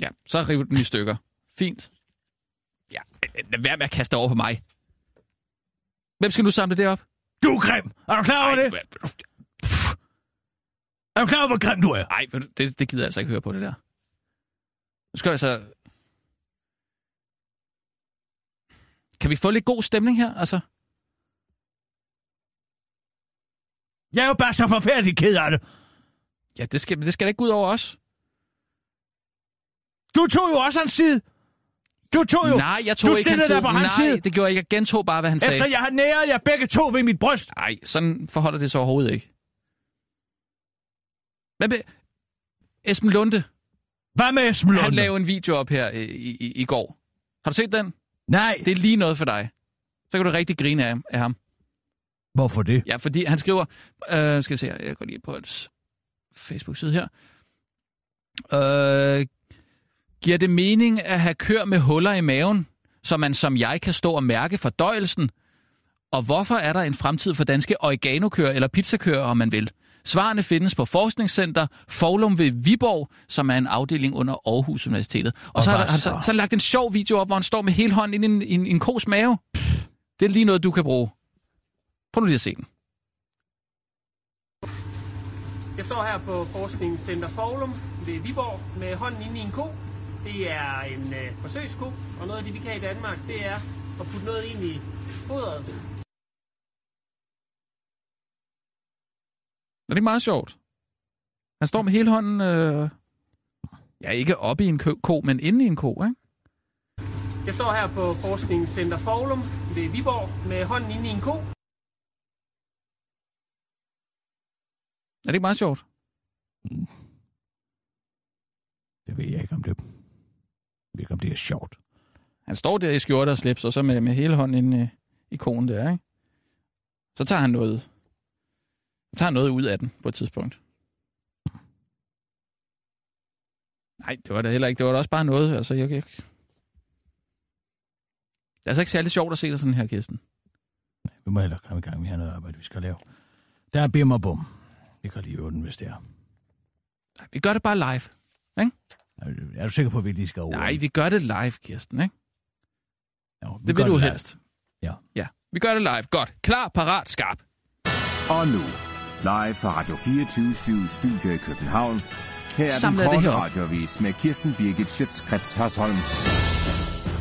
Ja, så river den i stykker. Fint. Ja, lad være med at kaste over på mig. Hvem skal nu samle det op? Du er grim. Er du klar over det? Er du klar over, hvor grim du er? Nej, det, det gider jeg altså ikke høre på, det der. Nu skal jeg altså... Kan vi få lidt god stemning her, altså? Jeg er jo bare så forfærdeligt ked af det. Ja, det skal, det skal da ikke ud over os. Du tog jo også hans side. Du tog jo... Nej, jeg tog du ikke hans side. dig på hans Nej, side. det gjorde jeg ikke. Jeg gentog bare, hvad han sagde. Efter jeg har næret jer begge to ved mit bryst. Nej, sådan forholder det sig overhovedet ikke. Hvad med Esben Lunde? Hvad med Esben Lunde? Han lavede en video op her i, i, i går. Har du set den? Nej. Det er lige noget for dig. Så kan du rigtig grine af, af ham. Hvorfor det? Ja, fordi han skriver... Øh, skal jeg se her, jeg går lige på hans Facebook-side her. Øh, giver det mening at have kør med huller i maven, så man som jeg kan stå og mærke fordøjelsen? Og hvorfor er der en fremtid for danske oregano-køer eller pizzakøer, om man vil? Svarene findes på Forskningscenter Foglum ved Viborg, som er en afdeling under Aarhus Universitetet. Og, Og så har han så? så? lagt en sjov video op, hvor han står med hele hånden inde i en, en, i en kos mave. Det er lige noget, du kan bruge. Prøv nu lige at se den. Jeg står her på Forskningscenter Foglum ved Viborg med hånden inde i en ko. Det er en øh, forsøgsko, og noget af det, vi kan i Danmark, det er at putte noget ind i fodret. Er det ikke meget sjovt? Han står med hele hånden, øh, ja, ikke oppe i en ko, men inde i en ko, ikke? Jeg står her på Forskningscenter Foglum ved Viborg med hånden inde i en ko. Er det ikke meget sjovt? Det ved jeg ikke, om det, jeg ved ikke, om det er sjovt. Han står der i skjorte og slips, og så med, med hele hånden inde i, i konen der, ikke? Så tager han noget, Jeg tager noget ud af den på et tidspunkt. Nej, det var det heller ikke. Det var da også bare noget. Altså, jeg, jeg... Det er altså ikke særlig sjovt at se dig sådan her, Kirsten. Vi må hellere komme i gang. Vi har noget arbejde, vi skal lave. Der er bim og bum. Vi kan lige øve den, hvis det er. Vi gør det bare live. Ikke? Er, du sikker på, at vi lige skal over? Nej, vi gør det live, Kirsten. Ikke? Jo, vi det vil du live. helst. Ja. Ja, vi gør det live. Godt. Klar, parat, skarp. Og nu, live fra Radio 24 Studio i København. Her er Samler den det korte radiovis med Kirsten Birgit Schøtzgrads Hasholm.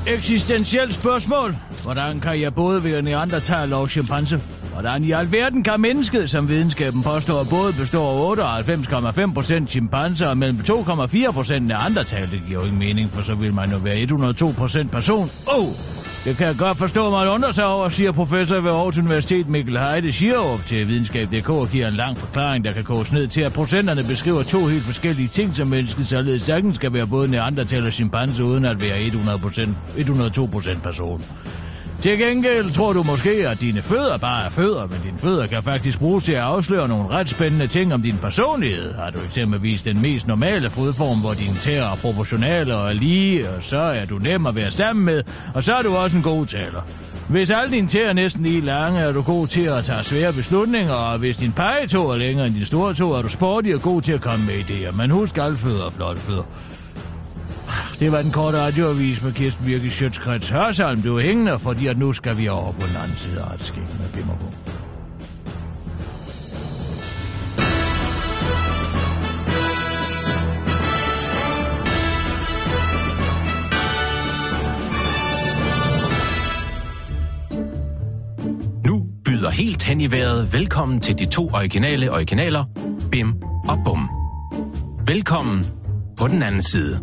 Eksistentielt spørgsmål. Hvordan kan jeg både være neandertaler og chimpanse? Hvordan i alverden kan mennesket, som videnskaben påstår, både består af 98,5% chimpanser og mellem 2,4% andre tal Det giver jo ingen mening, for så vil man jo være 102% person. Oh! Det kan jeg godt forstå, man undrer sig over, siger professor ved Aarhus Universitet Mikkel Heide Schierup til videnskab.dk og giver en lang forklaring, der kan koges ned til, at procenterne beskriver to helt forskellige ting, som mennesket således sagtens skal være både neandertal og chimpanse, uden at være 100%, 102% person. Til gengæld tror du måske, at dine fødder bare er fødder, men dine fødder kan faktisk bruges til at afsløre nogle ret spændende ting om din personlighed. Har du eksempelvis den mest normale fodform, hvor dine tæer er proportionale og er lige, og så er du nem at være sammen med, og så er du også en god taler. Hvis alle dine tæer er næsten lige lange, er du god til at tage svære beslutninger, og hvis din pegetå er længere end din store tå, er du sportig og god til at komme med idéer. Men husk alle fødder og flotte fødder. Det var den korte radioavis med Kirsten Birke Sjøtskrets Hørsholm. Du er hængende, fordi at nu skal vi over på den anden side af skæg med Bimmerbo. Nu byder helt hen i vejret velkommen til de to originale originaler, Bim og Bum. Velkommen på den anden side.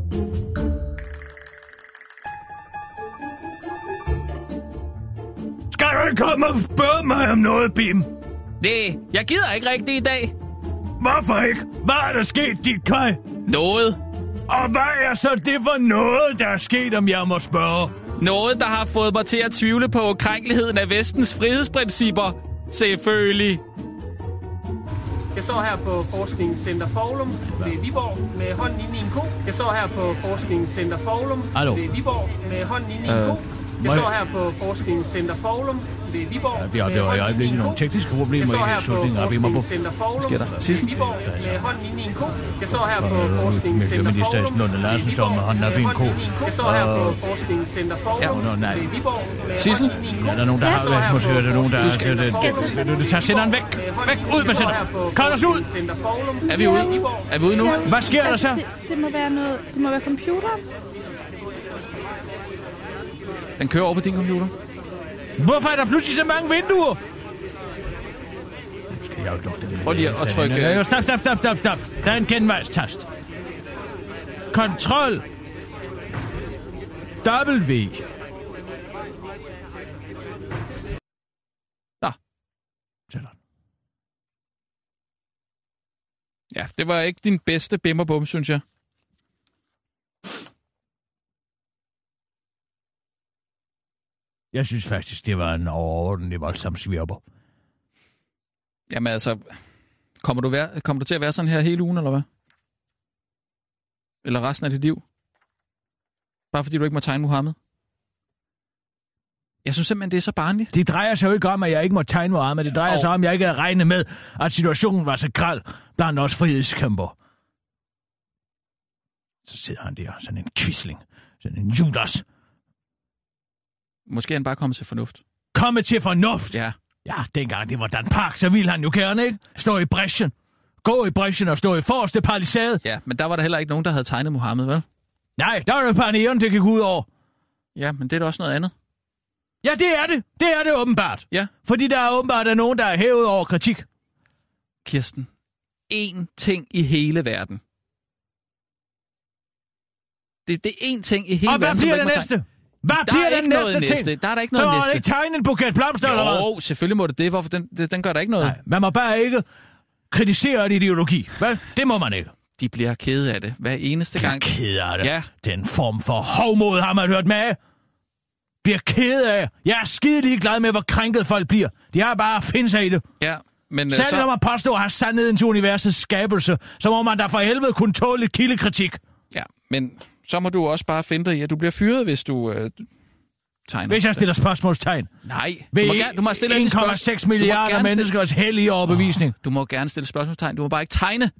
Skal du ikke komme og spørge mig om noget, Bim? Nej, jeg gider ikke rigtigt i dag. Hvorfor ikke? Hvad er der sket, dit kaj? Noget. Og hvad er så det for noget, der er sket, om jeg må spørge? Noget, der har fået mig til at tvivle på krænkeligheden af vestens frihedsprincipper. Selvfølgelig. Jeg står her på Forskningscenter Foglum ved Viborg med hånden inde i en ko. Jeg står her på Forskningscenter Foglum Hallo? ved Viborg med hånden inde i en Øh, ko. Jeg står her på Forskningscenter Foglum ved Viborg Ja, vi med oplever i øjeblikket nogle tekniske problemer står i her på slutningen af. Forskningscenter Foglum Sker der? Sissen? Viborg med hånden i en ko. Jeg står her på Så, Forskningscenter Miljøminister Lunde Larsen står med hånden op i en ko. Jeg står her på Forskningscenter Ja, Foglum nå, nej. Sissel? Ja, der er nogen, der har her måske er der nogen, der har... Tag senderen væk! Væk! Ud med senderen! Kald os ud! Er vi ude? Er vi ude nu? Hvad sker der så? Det, det må være noget... Det må være computeren. Den kører over på din computer. Hvorfor er der pludselig så mange vinduer? Nu skal jeg jo lukke dem. Prøv lige at trykke- Stop, stop, stop, stop, stop. Der er en genvejstast. Kontrol. W. Nå. Sådan. Ja, det var ikke din bedste bimmerbum, synes jeg. Jeg synes faktisk, det var en overordentlig voldsom svirper. Jamen altså, kommer du, vær, kommer du til at være sådan her hele ugen, eller hvad? Eller resten af dit liv? Bare fordi du ikke må tegne Mohammed? Jeg synes simpelthen, det er så barnligt. Det drejer sig jo ikke om, at jeg ikke må tegne Mohammed. Det drejer Jo. sig om, at jeg ikke havde regnet med, at situationen var så græld blandt os frihedskæmper. Så sidder han der, sådan en kvisling. Sådan en Judas. Måske er han bare kommet til fornuft. Komme til fornuft. Ja. Ja, dengang det var Dan Park, så ville han jo gerne, ikke? Stå i bræschen. Gå i bræschen og stå i forreste palisade. Ja, men der var der heller ikke nogen, der havde tegnet Mohammed, vel? Nej, der var bare næren, det gik ud over. Ja, men det er da også noget andet. Ja, det er det. Det er det åbenbart. Ja. Fordi der er åbenbart er nogen, der er hævet over kritik. Kirsten, én ting i hele verden. Det, det er én ting i hele og hvad verden, som bliver du det næste? tegne. Hvad Der bliver er den ikke næste noget ting? næste. Der er der ikke Så noget man næste. ikke tegne en buket blomster, eller hvad? Jo, selvfølgelig må det det. Hvorfor? Den, den, gør der ikke noget. Nej, man må bare ikke kritisere en ideologi. Hvad? Det må man ikke. De bliver kede af det hver eneste gang. Ked af det. Ja. Den form for hovmod har man hørt med. Bliver ked af. Jeg er skide glad med, hvor krænket folk bliver. De har bare at finde sig i det. Ja. men, øh, Særligt så- når man påstår at have sandheden til universets skabelse, så må man da for helvede kunne tåle lidt kildekritik. Ja, men så må du også bare finde dig i, at du bliver fyret, hvis du øh, tegner. Hvis jeg stiller spørgsmålstegn. Nej, du må, gerne, du må stille alle de spørgsmål- 1,6 du må milliarder stille- menneskers hellige overbevisning. Du må gerne stille spørgsmålstegn, du må bare ikke tegne.